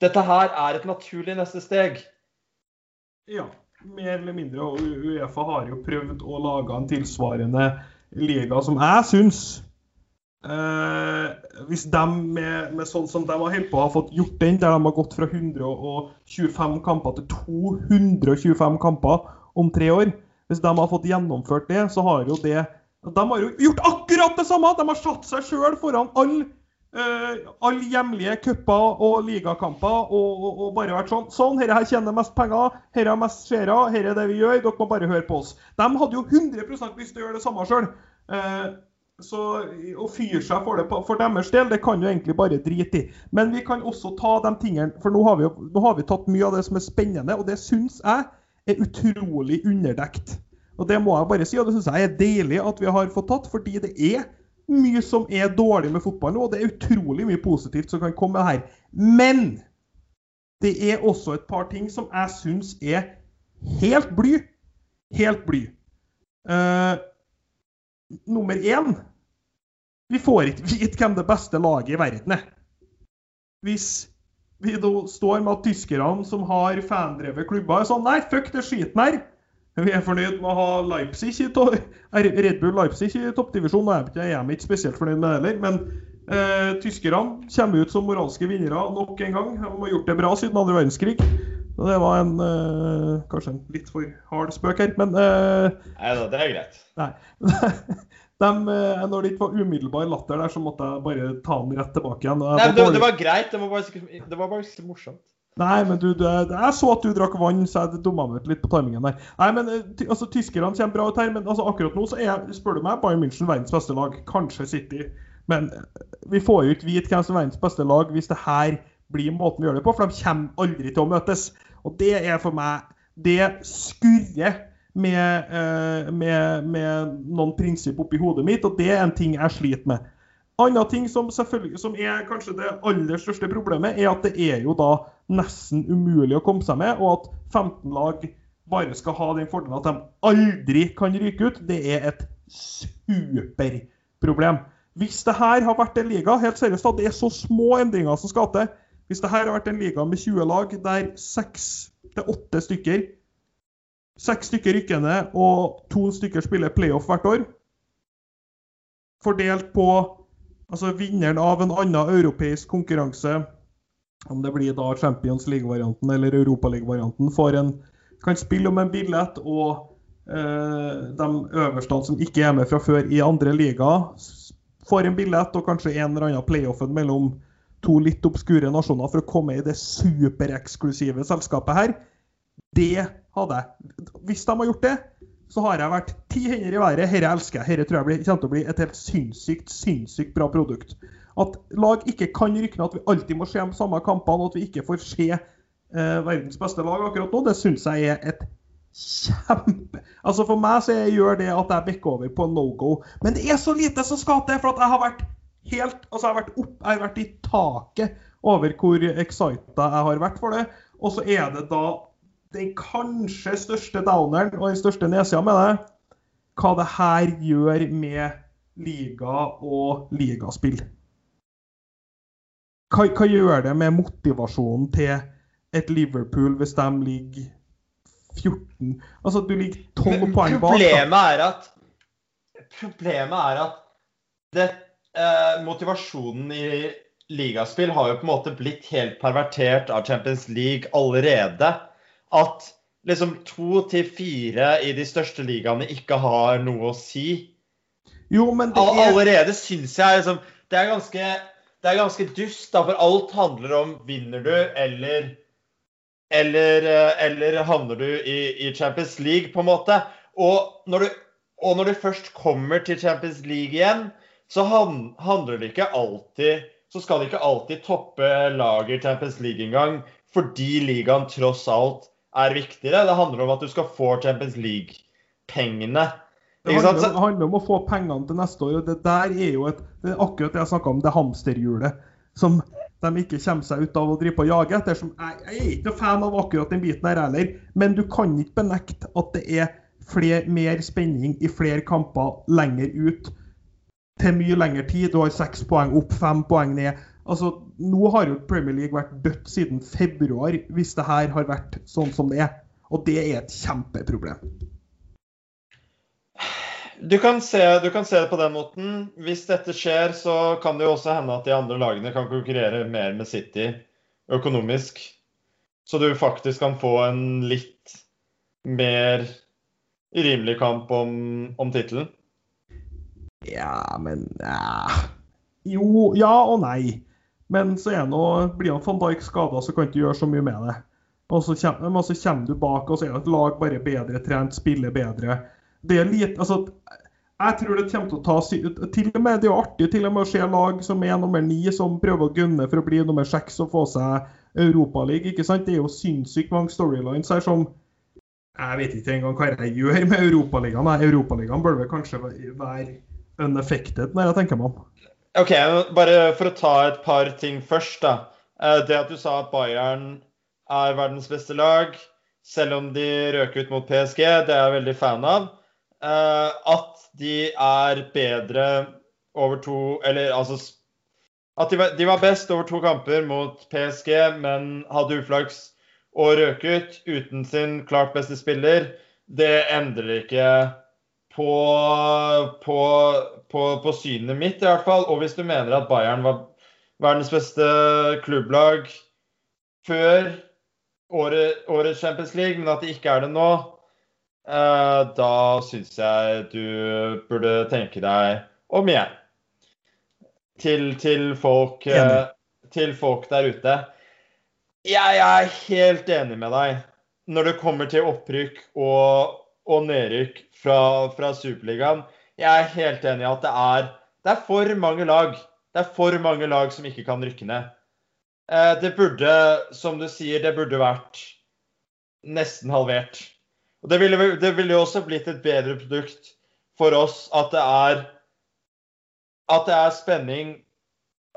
dette her er et naturlig neste steg. Ja mer eller mindre. Og Uefa har jo prøvd å lage en tilsvarende liga som jeg syns eh, Hvis de med, med, sånn som de har holdt på, har fått gjort den, der de har gått fra 125 kamper til 225 kamper om tre år Hvis de har fått gjennomført det, så har jo det De har jo gjort akkurat det samme! De har satt seg sjøl foran alle Uh, alle hjemlige cuper og ligakamper og, og, og, bare vært sånn Sånn, dette her tjener mest penger, dette har mest seere, dette er det vi gjør, dere må bare høre på oss. De hadde jo 100 lyst til å gjøre det samme sjøl. Eh, så å fyre seg for det for deres del, det kan jo egentlig bare drite i. Men vi kan også ta de tingene For nå har vi, nå har vi tatt mye av det som er spennende, og det syns jeg er utrolig underdekt. Og det må jeg bare si, og det syns jeg er deilig at vi har fått tatt, fordi det er mye som er dårlig med fotball nå, og det er utrolig mye positivt som kan komme her. Men det er også et par ting som jeg syns er helt bly. Helt bly. Uh, nummer én Vi får ikke vite hvem det beste laget i verden er. Hvis vi da står med at tyskerne som har fandrevet klubber, er sånn Nei, fuck det skiten her. Vi er fornøyd med å ha Leipzig i Red Bull Leipzig i toppdivisjon. Jeg er ikke spesielt fornøyd med det heller, men eh, tyskerne kommer ut som moralske vinnere nok en gang. De har gjort det bra siden andre verdenskrig. Så det var en eh, kanskje en litt for hard spøk her, men eh, Nei da, det er greit. Nei. De, eh, når det ikke var umiddelbar latter der, så måtte jeg bare ta den rett tilbake igjen. Nei, det, det, var greit. Det var bare, det var bare morsomt. Nei, men du, det, jeg så at du drakk vann, så jeg dumma meg ut litt på timingen der. Nei, men eh, altså, Tyskerne kommer bra ut her, men altså, akkurat nå så er, spør du meg, Bayern München verdens beste lag. Kanskje City. Men eh, vi får jo ikke vite hvem som er verdens beste lag hvis det her blir måten vi gjør det på, for de kommer aldri til å møtes. Og det er for meg Det skurrer med, eh, med, med noen prinsipp oppi hodet mitt, og det er en ting jeg sliter med. Annen ting som, som er kanskje det aller største problemet, er at det er jo da nesten umulig å komme seg med, og at 15 lag bare skal ha den fordelen at de aldri kan ryke ut. Det er et superproblem. Hvis det her har vært en liga, helt seriøst da, det er så små endringer som skal til. Hvis det her har vært en liga med 20 lag der 6-8 stykker Seks stykker rykker ned, og to stykker spiller playoff hvert år. Fordelt på altså vinneren av en annen europeisk konkurranse om det blir da Champions League-varianten eller Europaliga-varianten, kan spille om en billett, og eh, de øverste som ikke er med fra før i andre liga, får en billett og kanskje en eller annen playoffen mellom to litt obskure nasjoner for å komme i det supereksklusive selskapet her. Det hadde jeg. Hvis de har gjort det, så har jeg vært ti hender i været. Dette elsker jeg. Dette tror jeg kommer til å bli et helt sinnssykt, sinnssykt bra produkt. At lag ikke kan rykke ned, at vi alltid må se de samme kampene, og at vi ikke får se eh, verdens beste lag akkurat nå, det syns jeg er et kjempe Altså For meg så gjør det at jeg bikker over på no go. Men det er så lite som skal til, for at jeg har vært helt Altså jeg har vært opp, jeg har vært i taket over hvor excita jeg har vært for det. Og så er det da den kanskje største downeren og den største nedsida med det, hva det her gjør med liga og ligaspill hva, hva, gjør det med motivasjonen til et Liverpool hvis de ligger 14 Altså, du ligger 12 poeng bak. Problemet er at Problemet er at det, eh, motivasjonen i ligaspill har jo på en måte blitt helt pervertert av Champions League allerede. At liksom to til fire i de største ligaene ikke har noe å si. Jo, men det er... Allerede syns jeg liksom Det er ganske det er ganske dust, da, for alt handler om vinner du eller eller, eh, eller havner du i, i, Champions League, på en måte. Og når, du, og når, du, først kommer til Champions League igjen, så handler det ikke alltid Så skal det ikke alltid toppe laget i Champions League engang, fordi ligaen tross alt er viktigere. Det handler om at du skal få Champions League-pengene. Det handler, det handler, om å få pengene til neste år. og Det der er jo et, det er akkurat det jeg snakka om, det hamsterhjulet. Som de ikke kommer seg ut av å drive på å jage etter. Som, jeg, jeg, er ikke fan av akkurat den biten her heller, men du kan ikke benekte at det er flere, mer spenning i flere kamper lenger ut til mye lengre tid. Du har seks poeng opp, fem poeng ned. Altså, Nå har jo Premier League vært dødt siden februar, hvis det her har vært sånn som det er. Og det er et kjempeproblem. Du kan, se, du kan, se, det på den måten. Hvis dette skjer, så kan det jo også hende at de andre lagene kan konkurrere mer med City økonomisk. Så du faktisk kan få en litt mer rimelig kamp om, om tittelen. Ja, men ja. Jo, ja og nei. Men så er nå, blir han van Dijk skada, så kan du ikke gjøre så mye med det. Og så kommer, så kommer du bak, og så er det et lag bare bedre trent, spiller bedre det er litt Altså, jeg tror det kommer til å ta Til og med, Det er jo artig til og med å se lag som er nummer ni, som prøver å gunne for å bli nummer seks og få seg Europaliga. ikke sant? Det er jo sinnssykt mange storylines her som Jeg vet ikke engang hva jeg gjør med Europaligaen. Europaligaen bør vel kanskje være unaffected, når jeg tenker meg om. OK, bare for å ta et par ting først, da. Eh, det at du sa at Bayern er verdens beste lag, selv om de røk ut mot PSG, det er jeg veldig fan av. Eh, at de er bedre over to Eller altså At de var, best over to kamper mot PSG, men hadde uflaks og røk ut uten sin klart beste spiller. Det endrer ikke på, på, på, på synet mitt, i hvert fall. Og hvis du mener at Bayern var verdens beste klubblag før året, årets Champions League, men at det ikke er det nå, eh, da syns jeg du burde tenke deg om igjen. Til, til, folk, eh, til folk der ute. Jeg er helt enig med deg når det kommer til opprykk og, og nedrykk fra, fra Superligaen. Jeg er helt enig i at det er, det er for mange lag. Det er for mange lag som ikke kan rykke ned. Eh, det burde, som du sier, det burde vært nesten halvert. Og det ville, det ville jo også blitt et bedre produkt for oss at det er at det er spenning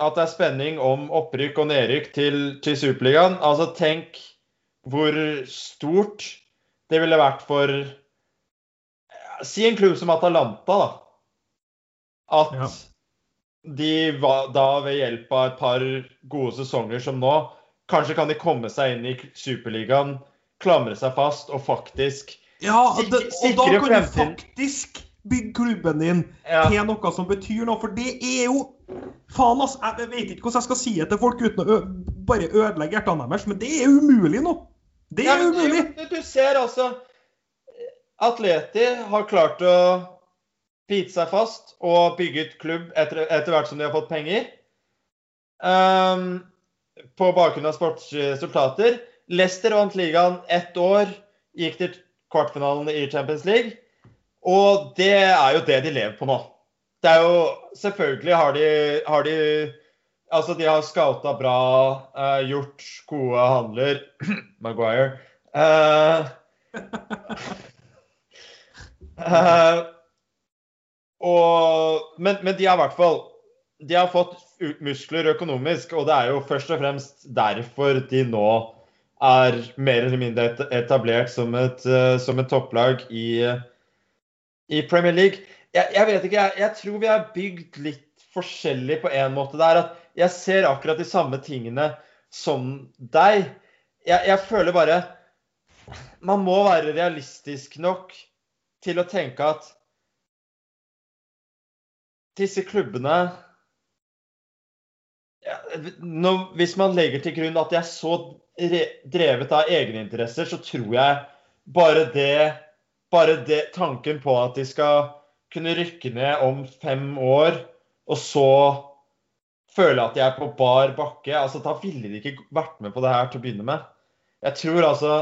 at det er spenning om opprykk og nedrykk til, til Superligaen. Altså, tenk hvor stort det ville vært for Si en klubb som Atalanta, da. At ja. de da ved hjelp av et par gode sesonger som nå, kanskje kan de komme seg inn i Superligaen, klamre seg fast og faktisk Ja, det, og da kan du faktisk bygge klubben din ja. til noe som betyr noe, for det er jo Faen, ass. Jeg vet ikke hvordan jeg skal si det til folk uten å bare ødelegge hjertene deres, men det er umulig nå. Det er ja, umulig. Du, du, ser altså Atleti har klart å bite seg fast og bygge ut klubb etter, etter, hvert som de har fått penger. Um, på bakgrunn av sportsresultater. Leicester vant ligaen ett år, gikk til kvartfinalen i Champions League. Og det er jo det de lever på nå det er jo Selvfølgelig har de, har de Altså, de har scouta bra, uh, gjort gode handler Maguire. Uh, uh, og, men, men, de har i hvert fall De har fått muskler økonomisk, og det er jo først og fremst derfor de nå er mer eller mindre etablert som et, som et topplag i, i Premier League jeg, jeg, vet ikke, jeg, jeg, tror vi har bygd litt forskjellig på en måte. Det er at jeg ser akkurat de samme tingene som deg. Jeg, jeg føler bare Man må være realistisk nok til å tenke at disse klubbene ja, når, Hvis man legger til grunn at de er så drevet av egeninteresser, så tror jeg bare det Bare det, tanken på at de skal kunne rykke ned om fem år, og så føle at de er på bar bakke. altså Da ville de ikke vært med på det her til å begynne med. Jeg tror altså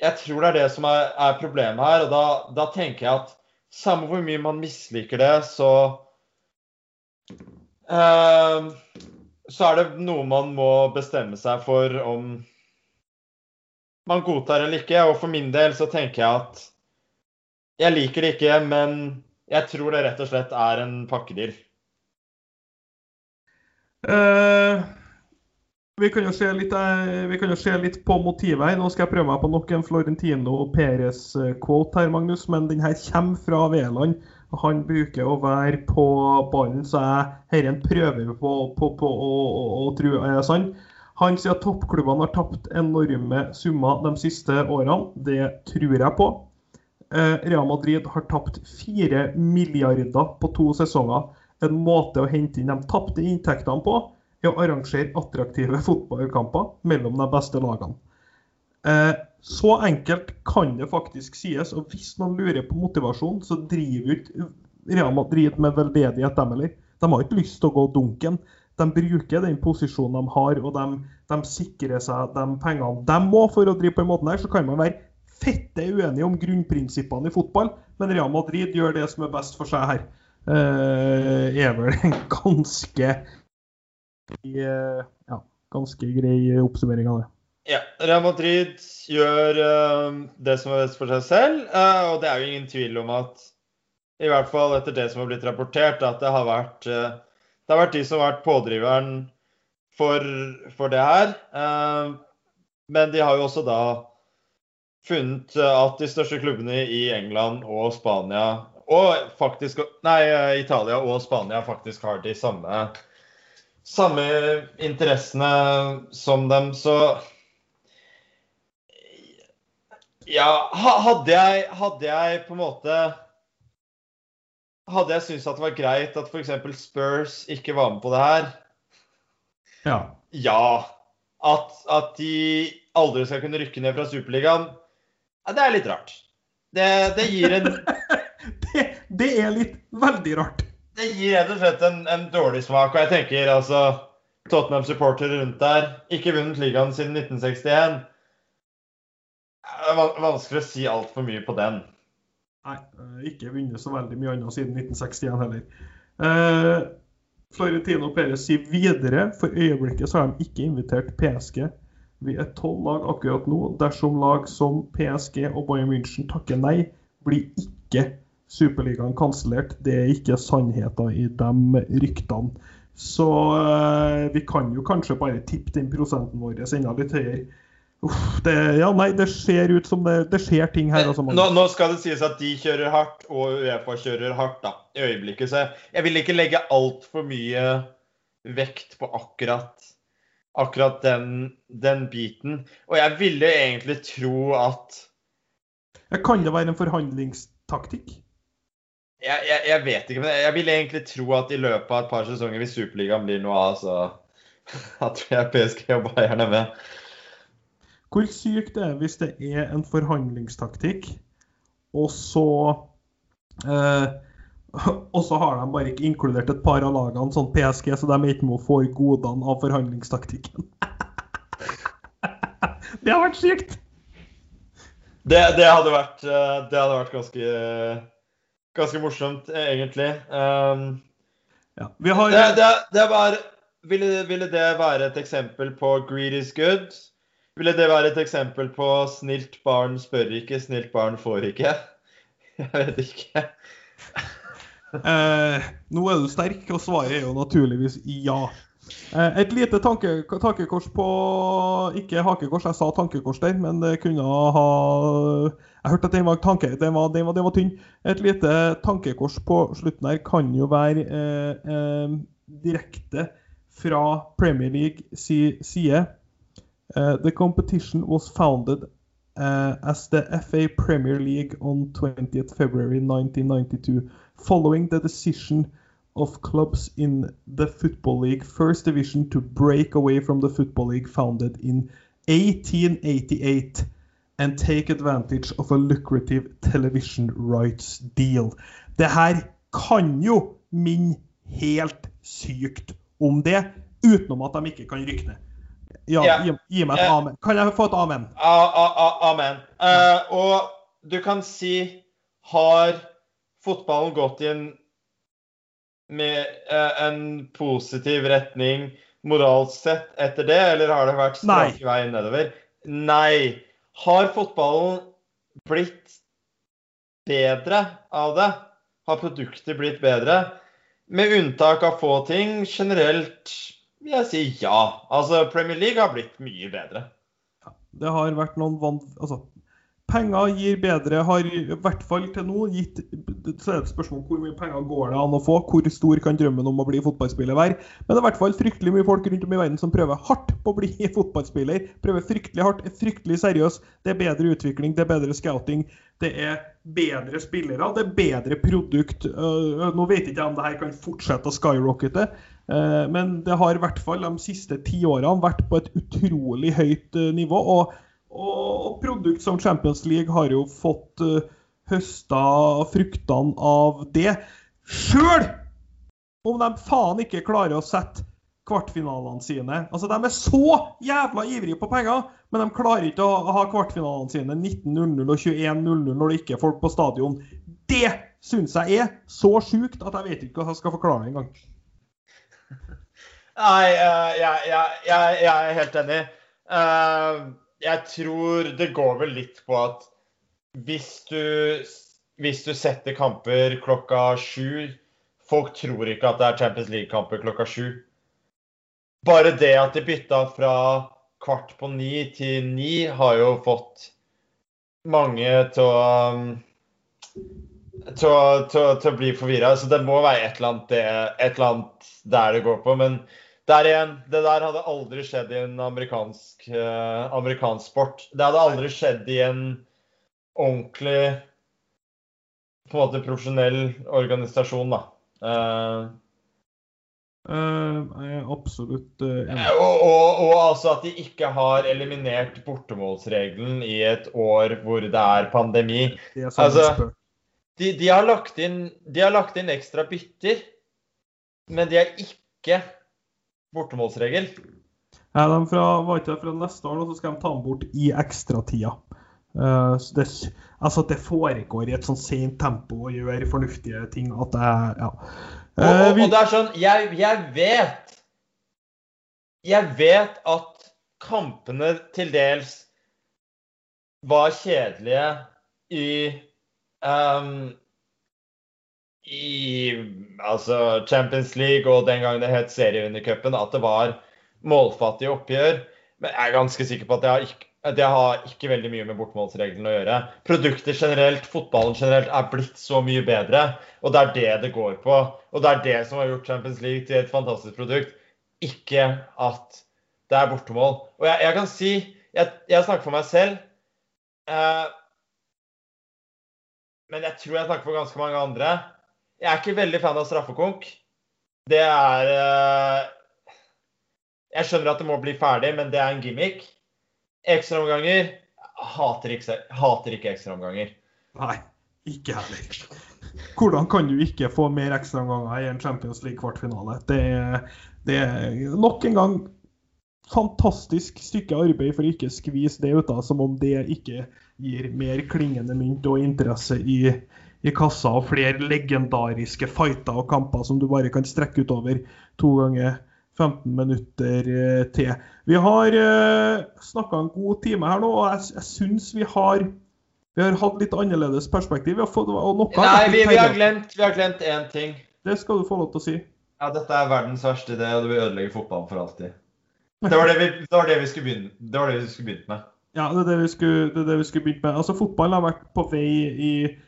Jeg tror det er det som er, er problemet her. Og da, da, tenker jeg at samme hvor mye man misliker det, så uh, Så er det noe man må bestemme seg for om man godtar eller ikke. Og for min del så tenker jeg at jeg liker det ikke, men jeg tror det rett og slett er en pakkedeal. Uh, vi, kan litt, uh, vi kan jo se litt, på motivet her. Nå skal jeg prøve meg på nok en Florentino Perez-quote her, Magnus. Men den her kommer fra Veland. Han bruker å være på ballen, så jeg dette prøver på, på, på å, å, å tro er sann. Han sier at toppklubbene har tapt enorme summer de siste årene. Det tror jeg på. Eh, Real Madrid har tapt 4 milliarder på to sesonger. En måte å hente inn de tapte inntektene på, er å arrangere attraktive fotballkamper mellom de beste lagene. Eh, så enkelt kan det faktisk sies. Og hvis man lurer på motivasjon, så driver ikke Real Madrid med veldedighet, dem heller. De har ikke lyst til å gå dunken. De bruker den posisjonen de har, og de, de sikrer seg de pengene de må for å drive på en måte her. Så kan man være fette uenige om grunnprinsippene i fotball, men Real Madrid gjør det som er best for seg her. Eh, er vel en ganske ja, ganske grei oppsummering av det. Ja, Real Madrid gjør uh, det som er best for seg selv, uh, og det er jo ingen tvil om at i hvert fall etter det som har blitt rapportert, at det har vært, det har vært de som har vært pådriveren for, for det her. men de har jo også da funnet at de største klubbene i England og Spania og faktisk Nei, Italia og Spania faktisk har de samme, samme interessene som dem, så Ja, hadde jeg, hadde jeg på en måte Hadde jeg syntes at det var greit at f.eks. Spurs ikke var med på det her? Ja. Ja. At, at de aldri skal kunne rykke ned fra Superligaen, ja, det er litt rart. Det, det gir en det, det, er litt veldig rart. Det gir rett og slett en, en dårlig smak. Og jeg tenker altså Tottenham-supportere rundt der, ikke vunnet ligaen siden 1961. Det er vanskelig å si altfor mye på den. Nei, eh, ikke vunnet så veldig mye annet siden 1961 heller. Eh, Florentino Perez sier videre for øyeblikket så har de ikke invitert PSG. Vi er tolv lag akkurat nå. Dersom lag som PSG og Bayern München takker nei, blir ikke Superligaen kansellert. Det er ikke sannheten i de ryktene. Så eh, vi kan jo kanskje bare tippe den prosenten vår enda litt høyere. Uff, det, ja, nei, det ser ut som det, det skjer ting her. Altså, nå, nå, skal det sies at de kjører hardt, og Uefa kjører hardt da, i øyeblikket. Så jeg vil ikke legge altfor mye vekt på akkurat, akkurat den, den, biten. Og jeg ville egentlig tro at Kan det være en forhandlingstaktikk? Jeg, jeg, jeg, vet ikke, men jeg vil egentlig tro at i løpet av et par sesonger, hvis Superligaen blir noe av, så at jeg PSG og Bayern er med. Hvor sykt det er hvis det er en forhandlingstaktikk, og så eh, Og så har de bare ikke inkludert et par av lagene, sånn PSG, så de er ikke med å få godene av forhandlingstaktikken. det har vært sykt! Det, det, hadde vært, eh, det hadde vært ganske, ganske morsomt, egentlig. Um, ja, har... det, det, det var, ville, ville det være et eksempel på 'greed is good'? Ville det være et eksempel på 'snilt barn spør ikke, snilt barn får ikke'? Jeg vet ikke. eh, nå er du sterk, og svaret er jo naturligvis ja. Eh, et lite tanke, tankekors på Ikke hakekors, jeg sa tankekors der, men det kunne ha Jeg hørte at den var, tanke, den var, den var, den var tynn. Et lite tankekors på slutten her kan jo være eh, eh direkte fra Premier League si side. Uh, the competition was founded uh, as the FA Premier League on 20th February 1992, following the decision of clubs in the Football League First Division to break away from the Football League founded in 1888 and take advantage of a lucrative television rights deal. Det her kan jo minne helt sykt om det, utenom at de ikke kan rykke ned. Ja, yeah. Gi, gi, meg et yeah. amen. Kan jeg få et amen? amen. Uh, og du kan si Har fotballen gått i en, med, uh, en positiv retning moralsk sett etter det, eller har det vært strak vei nedover? Nei. Har fotballen blitt bedre av det? Har produkter blitt bedre? Med unntak av få ting. Generelt vil jeg si ja. Altså, Premier League har blitt mye bedre. Det har vært noen van... Altså, penger gir bedre, har i hvert fall til nå gitt Så er det et spørsmål hvor mye penger går det an å få? Hvor stor kan drømmen om å bli fotballspiller være? Men det er i hvert fall fryktelig mye folk rundt om i verden som prøver hardt på å bli fotballspiller. Prøver fryktelig hardt, er fryktelig seriøs. Det er bedre utvikling, det er bedre scouting. Det er bedre spillere, det er bedre produkt. Nå vet ikke jeg om det her kan fortsette å skyrockete, Eh, men det har i hvert fall de siste ti årene vært på et utrolig høyt nivå. Og, og produkt som Champions League har jo fått uh, høsta fruktene av det. Sjøl om de faen ikke klarer å sette kvartfinalene sine. Altså, De er så jævla ivrige på penger, men de klarer ikke å ha kvartfinalene sine 19.00 og 21.00 når det ikke er folk på stadion. Det syns jeg er så sjukt at jeg vet ikke hva jeg skal forklare det engang. Nei, uh, jeg, jeg, jeg, jeg, er helt enig. Uh, jeg tror det går vel litt på at hvis du, hvis du setter kamper klokka sju Folk tror ikke at det er Champions League-kamper klokka sju. Bare det at de bytta fra kvart på ni til ni, har jo fått mange til å til å bli forvirra. Så det må være et eller, annet, det, et eller annet der det går på. Men der igjen, det der hadde aldri skjedd i en amerikansk, eh, amerikansk sport. Det hadde aldri skjedd i en ordentlig på en måte profesjonell organisasjon, da. Eh, Uh, absolutt uh, og, og, og altså at de ikke har eliminert bortemålsregelen i et år hvor det er pandemi. Det er sånn altså- De, de, har lagt inn, de har lagt inn ekstra bytter, men de har ikke bortemålsregel. Ja, de fra, var ikke fra neste år, nå, så skal de ta den bort i ekstratida. Uh, så det, altså, det foregår i et sånn sent tempo og gjør fornuftige ting at det Ja. Og, Eh, og, og det er sånn jeg, jeg vet Jeg vet at kampene til dels var kjedelige i ehm, I altså Champions League og den gangen det het serievinnercupen, at det var målfattige oppgjør. Men jeg er ganske sikker på at det har ikke, det har ikke veldig mye med bortmålsreglene å gjøre. Produkter generelt, fotballen generelt, er blitt så mye bedre. Og det er det det går på. Og det er det som har gjort Champions League til et fantastisk produkt. Ikke at det er bortemål. Og jeg, jeg kan si Jeg, jeg snakker for meg selv. Eh, men jeg tror jeg snakker for ganske mange andre. Jeg er ikke veldig fan av straffekonk. Det er eh, Jeg skjønner at det må bli ferdig, men det er en gimmick. Ekstraomganger hater ikke, hater ikke ekstraomganger. nei, ikke heller. Hvordan kan du ikke få mer ekstraomganger i en Champions League-kvartfinale? Det, det er nok en gang fantastisk stykke arbeid for å ikke skvise det ut av, som om det ikke gir mer klingende mynt og interesse i, i kassa og flere legendariske fighter og kamper som du bare kan strekke utover to ganger 15 minutter eh, til. Vi har uh, snakka en god time her nå, og jeg, jeg syns vi har vi har hatt litt annerledes perspektiv. Vi har fått, noe Nei, vi, vi har glemt vi har glemt én ting. Det skal du få lov til å si. Ja, dette er verdens verste idé, og det vil ødelegge fotballen for alltid. Det var det vi, det var det vi skulle begynne Det var det vi skulle begynt med. Ja, det er det vi skulle, det det vi skulle begynt med. Altså, Fotballen har vært på vei i eh,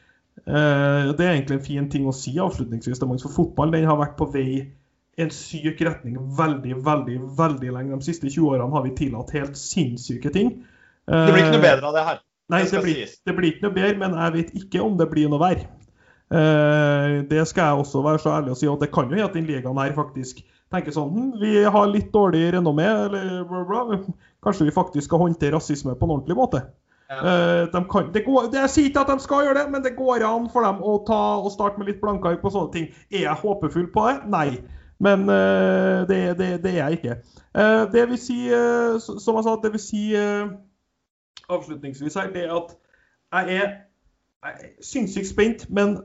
Det er egentlig en fin ting å si avslutningsvis. For fotball den har vært på vei i en syk retning veldig, veldig veldig lenge. De siste 20 årene har vi tillatt helt sinnssyke ting. Det blir ikke noe bedre av det her. Nei, det det blir, det blir ikke noe bedre, men jeg vet ikke om det blir noe verre. Eh, det skal jeg også være så ærlig å si. Og det kan jo hende at den ligaen her faktisk tenker sånn hm, Vi har litt dårlig renommé, eller bla, bla. Kanskje vi faktisk skal håndtere rasisme på en ordentlig måte. Ja. Eh, de kan, det går, det Jeg sier ikke at de skal gjøre det, men det går an for dem å ta starte med litt blanke ark på sånne ting. Er jeg håpefull på det? Nei. Men uh, det, det, det er jeg ikke. Uh, det vil si, uh, som jeg sa, det vil si avslutningsvis her, det at jeg er, jeg er sinnssykt spent, men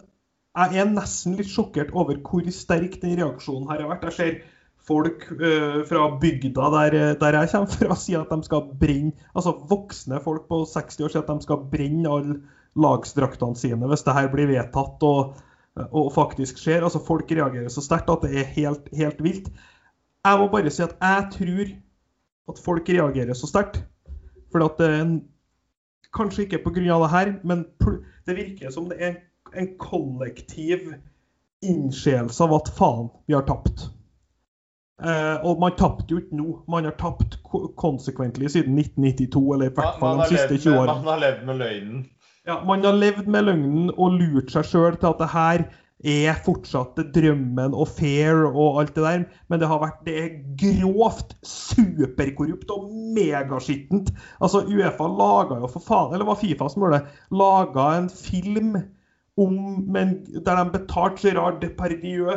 jeg er nesten litt sjokkert over hvor sterk den reaksjonen her har vært. Jeg ser folk uh, fra bygda der, der jeg kommer fra, sier at de skal brenne Altså voksne folk på 60 år sier at de skal brenne alle lagsdraktene sine hvis det her blir vedtatt og, og faktisk skjer. Altså Folk reagerer så sterkt at det er helt, helt vilt. Jeg må bare si at jeg tror at folk reagerer så sterkt. For at det en Kanskje ikke pga. det her, men det virker som det er en kollektiv innskjelse av at faen, vi har tapt. Eh, og man tapte jo ikke nå. Man har tapt konsekventlig siden 1992, eller i hvert fall de siste 20 årene. man har levd med løgnen. Ja, man har levd med løgnen og lurt seg sjøl til at det her er fortsatt drømmen og fair og alt det der, men det har vært det er grovt superkorrupt og megaskittent. Altså, Uefa laga jo for faen, eller var Fifa som gjorde det, laga en film om, men, der de betalte Gerard Depardieu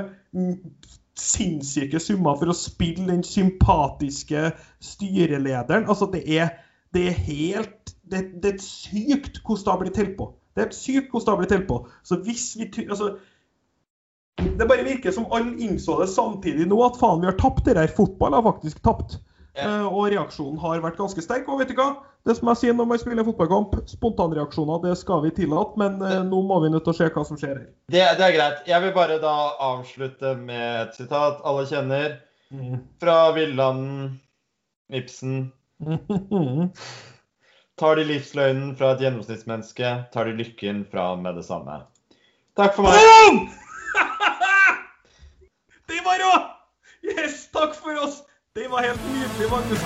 sinnssyke summer for å spille den sympatiske styrelederen. Altså, det er, det er helt det, det er sykt hvordan det har blitt til på. Det er sykt hvordan det har blitt til på. Så hvis vi altså, Det bare virker som alle innså det samtidig nå, at faen, vi har tapt det der. Fotball har faktisk tapt. Ja. Eh, og reaksjonen har vært ganske sterk. Og vet du hva? Det som jeg sier når man spiller fotballkamp, spontanreaksjoner det skal vi tillate, men eh, nå må vi nødt til å se hva som skjer her. Det, det er greit. Jeg vil bare da avslutte med et sitat alle kjenner. Fra Villanden, Ibsen. Tar de livsløgnen fra et gjennomsnittsmenneske, tar de lykken fra med det samme. Takk for meg. Det var rå! Yes, takk for oss. Tema Herr Kuhn, wir machen das.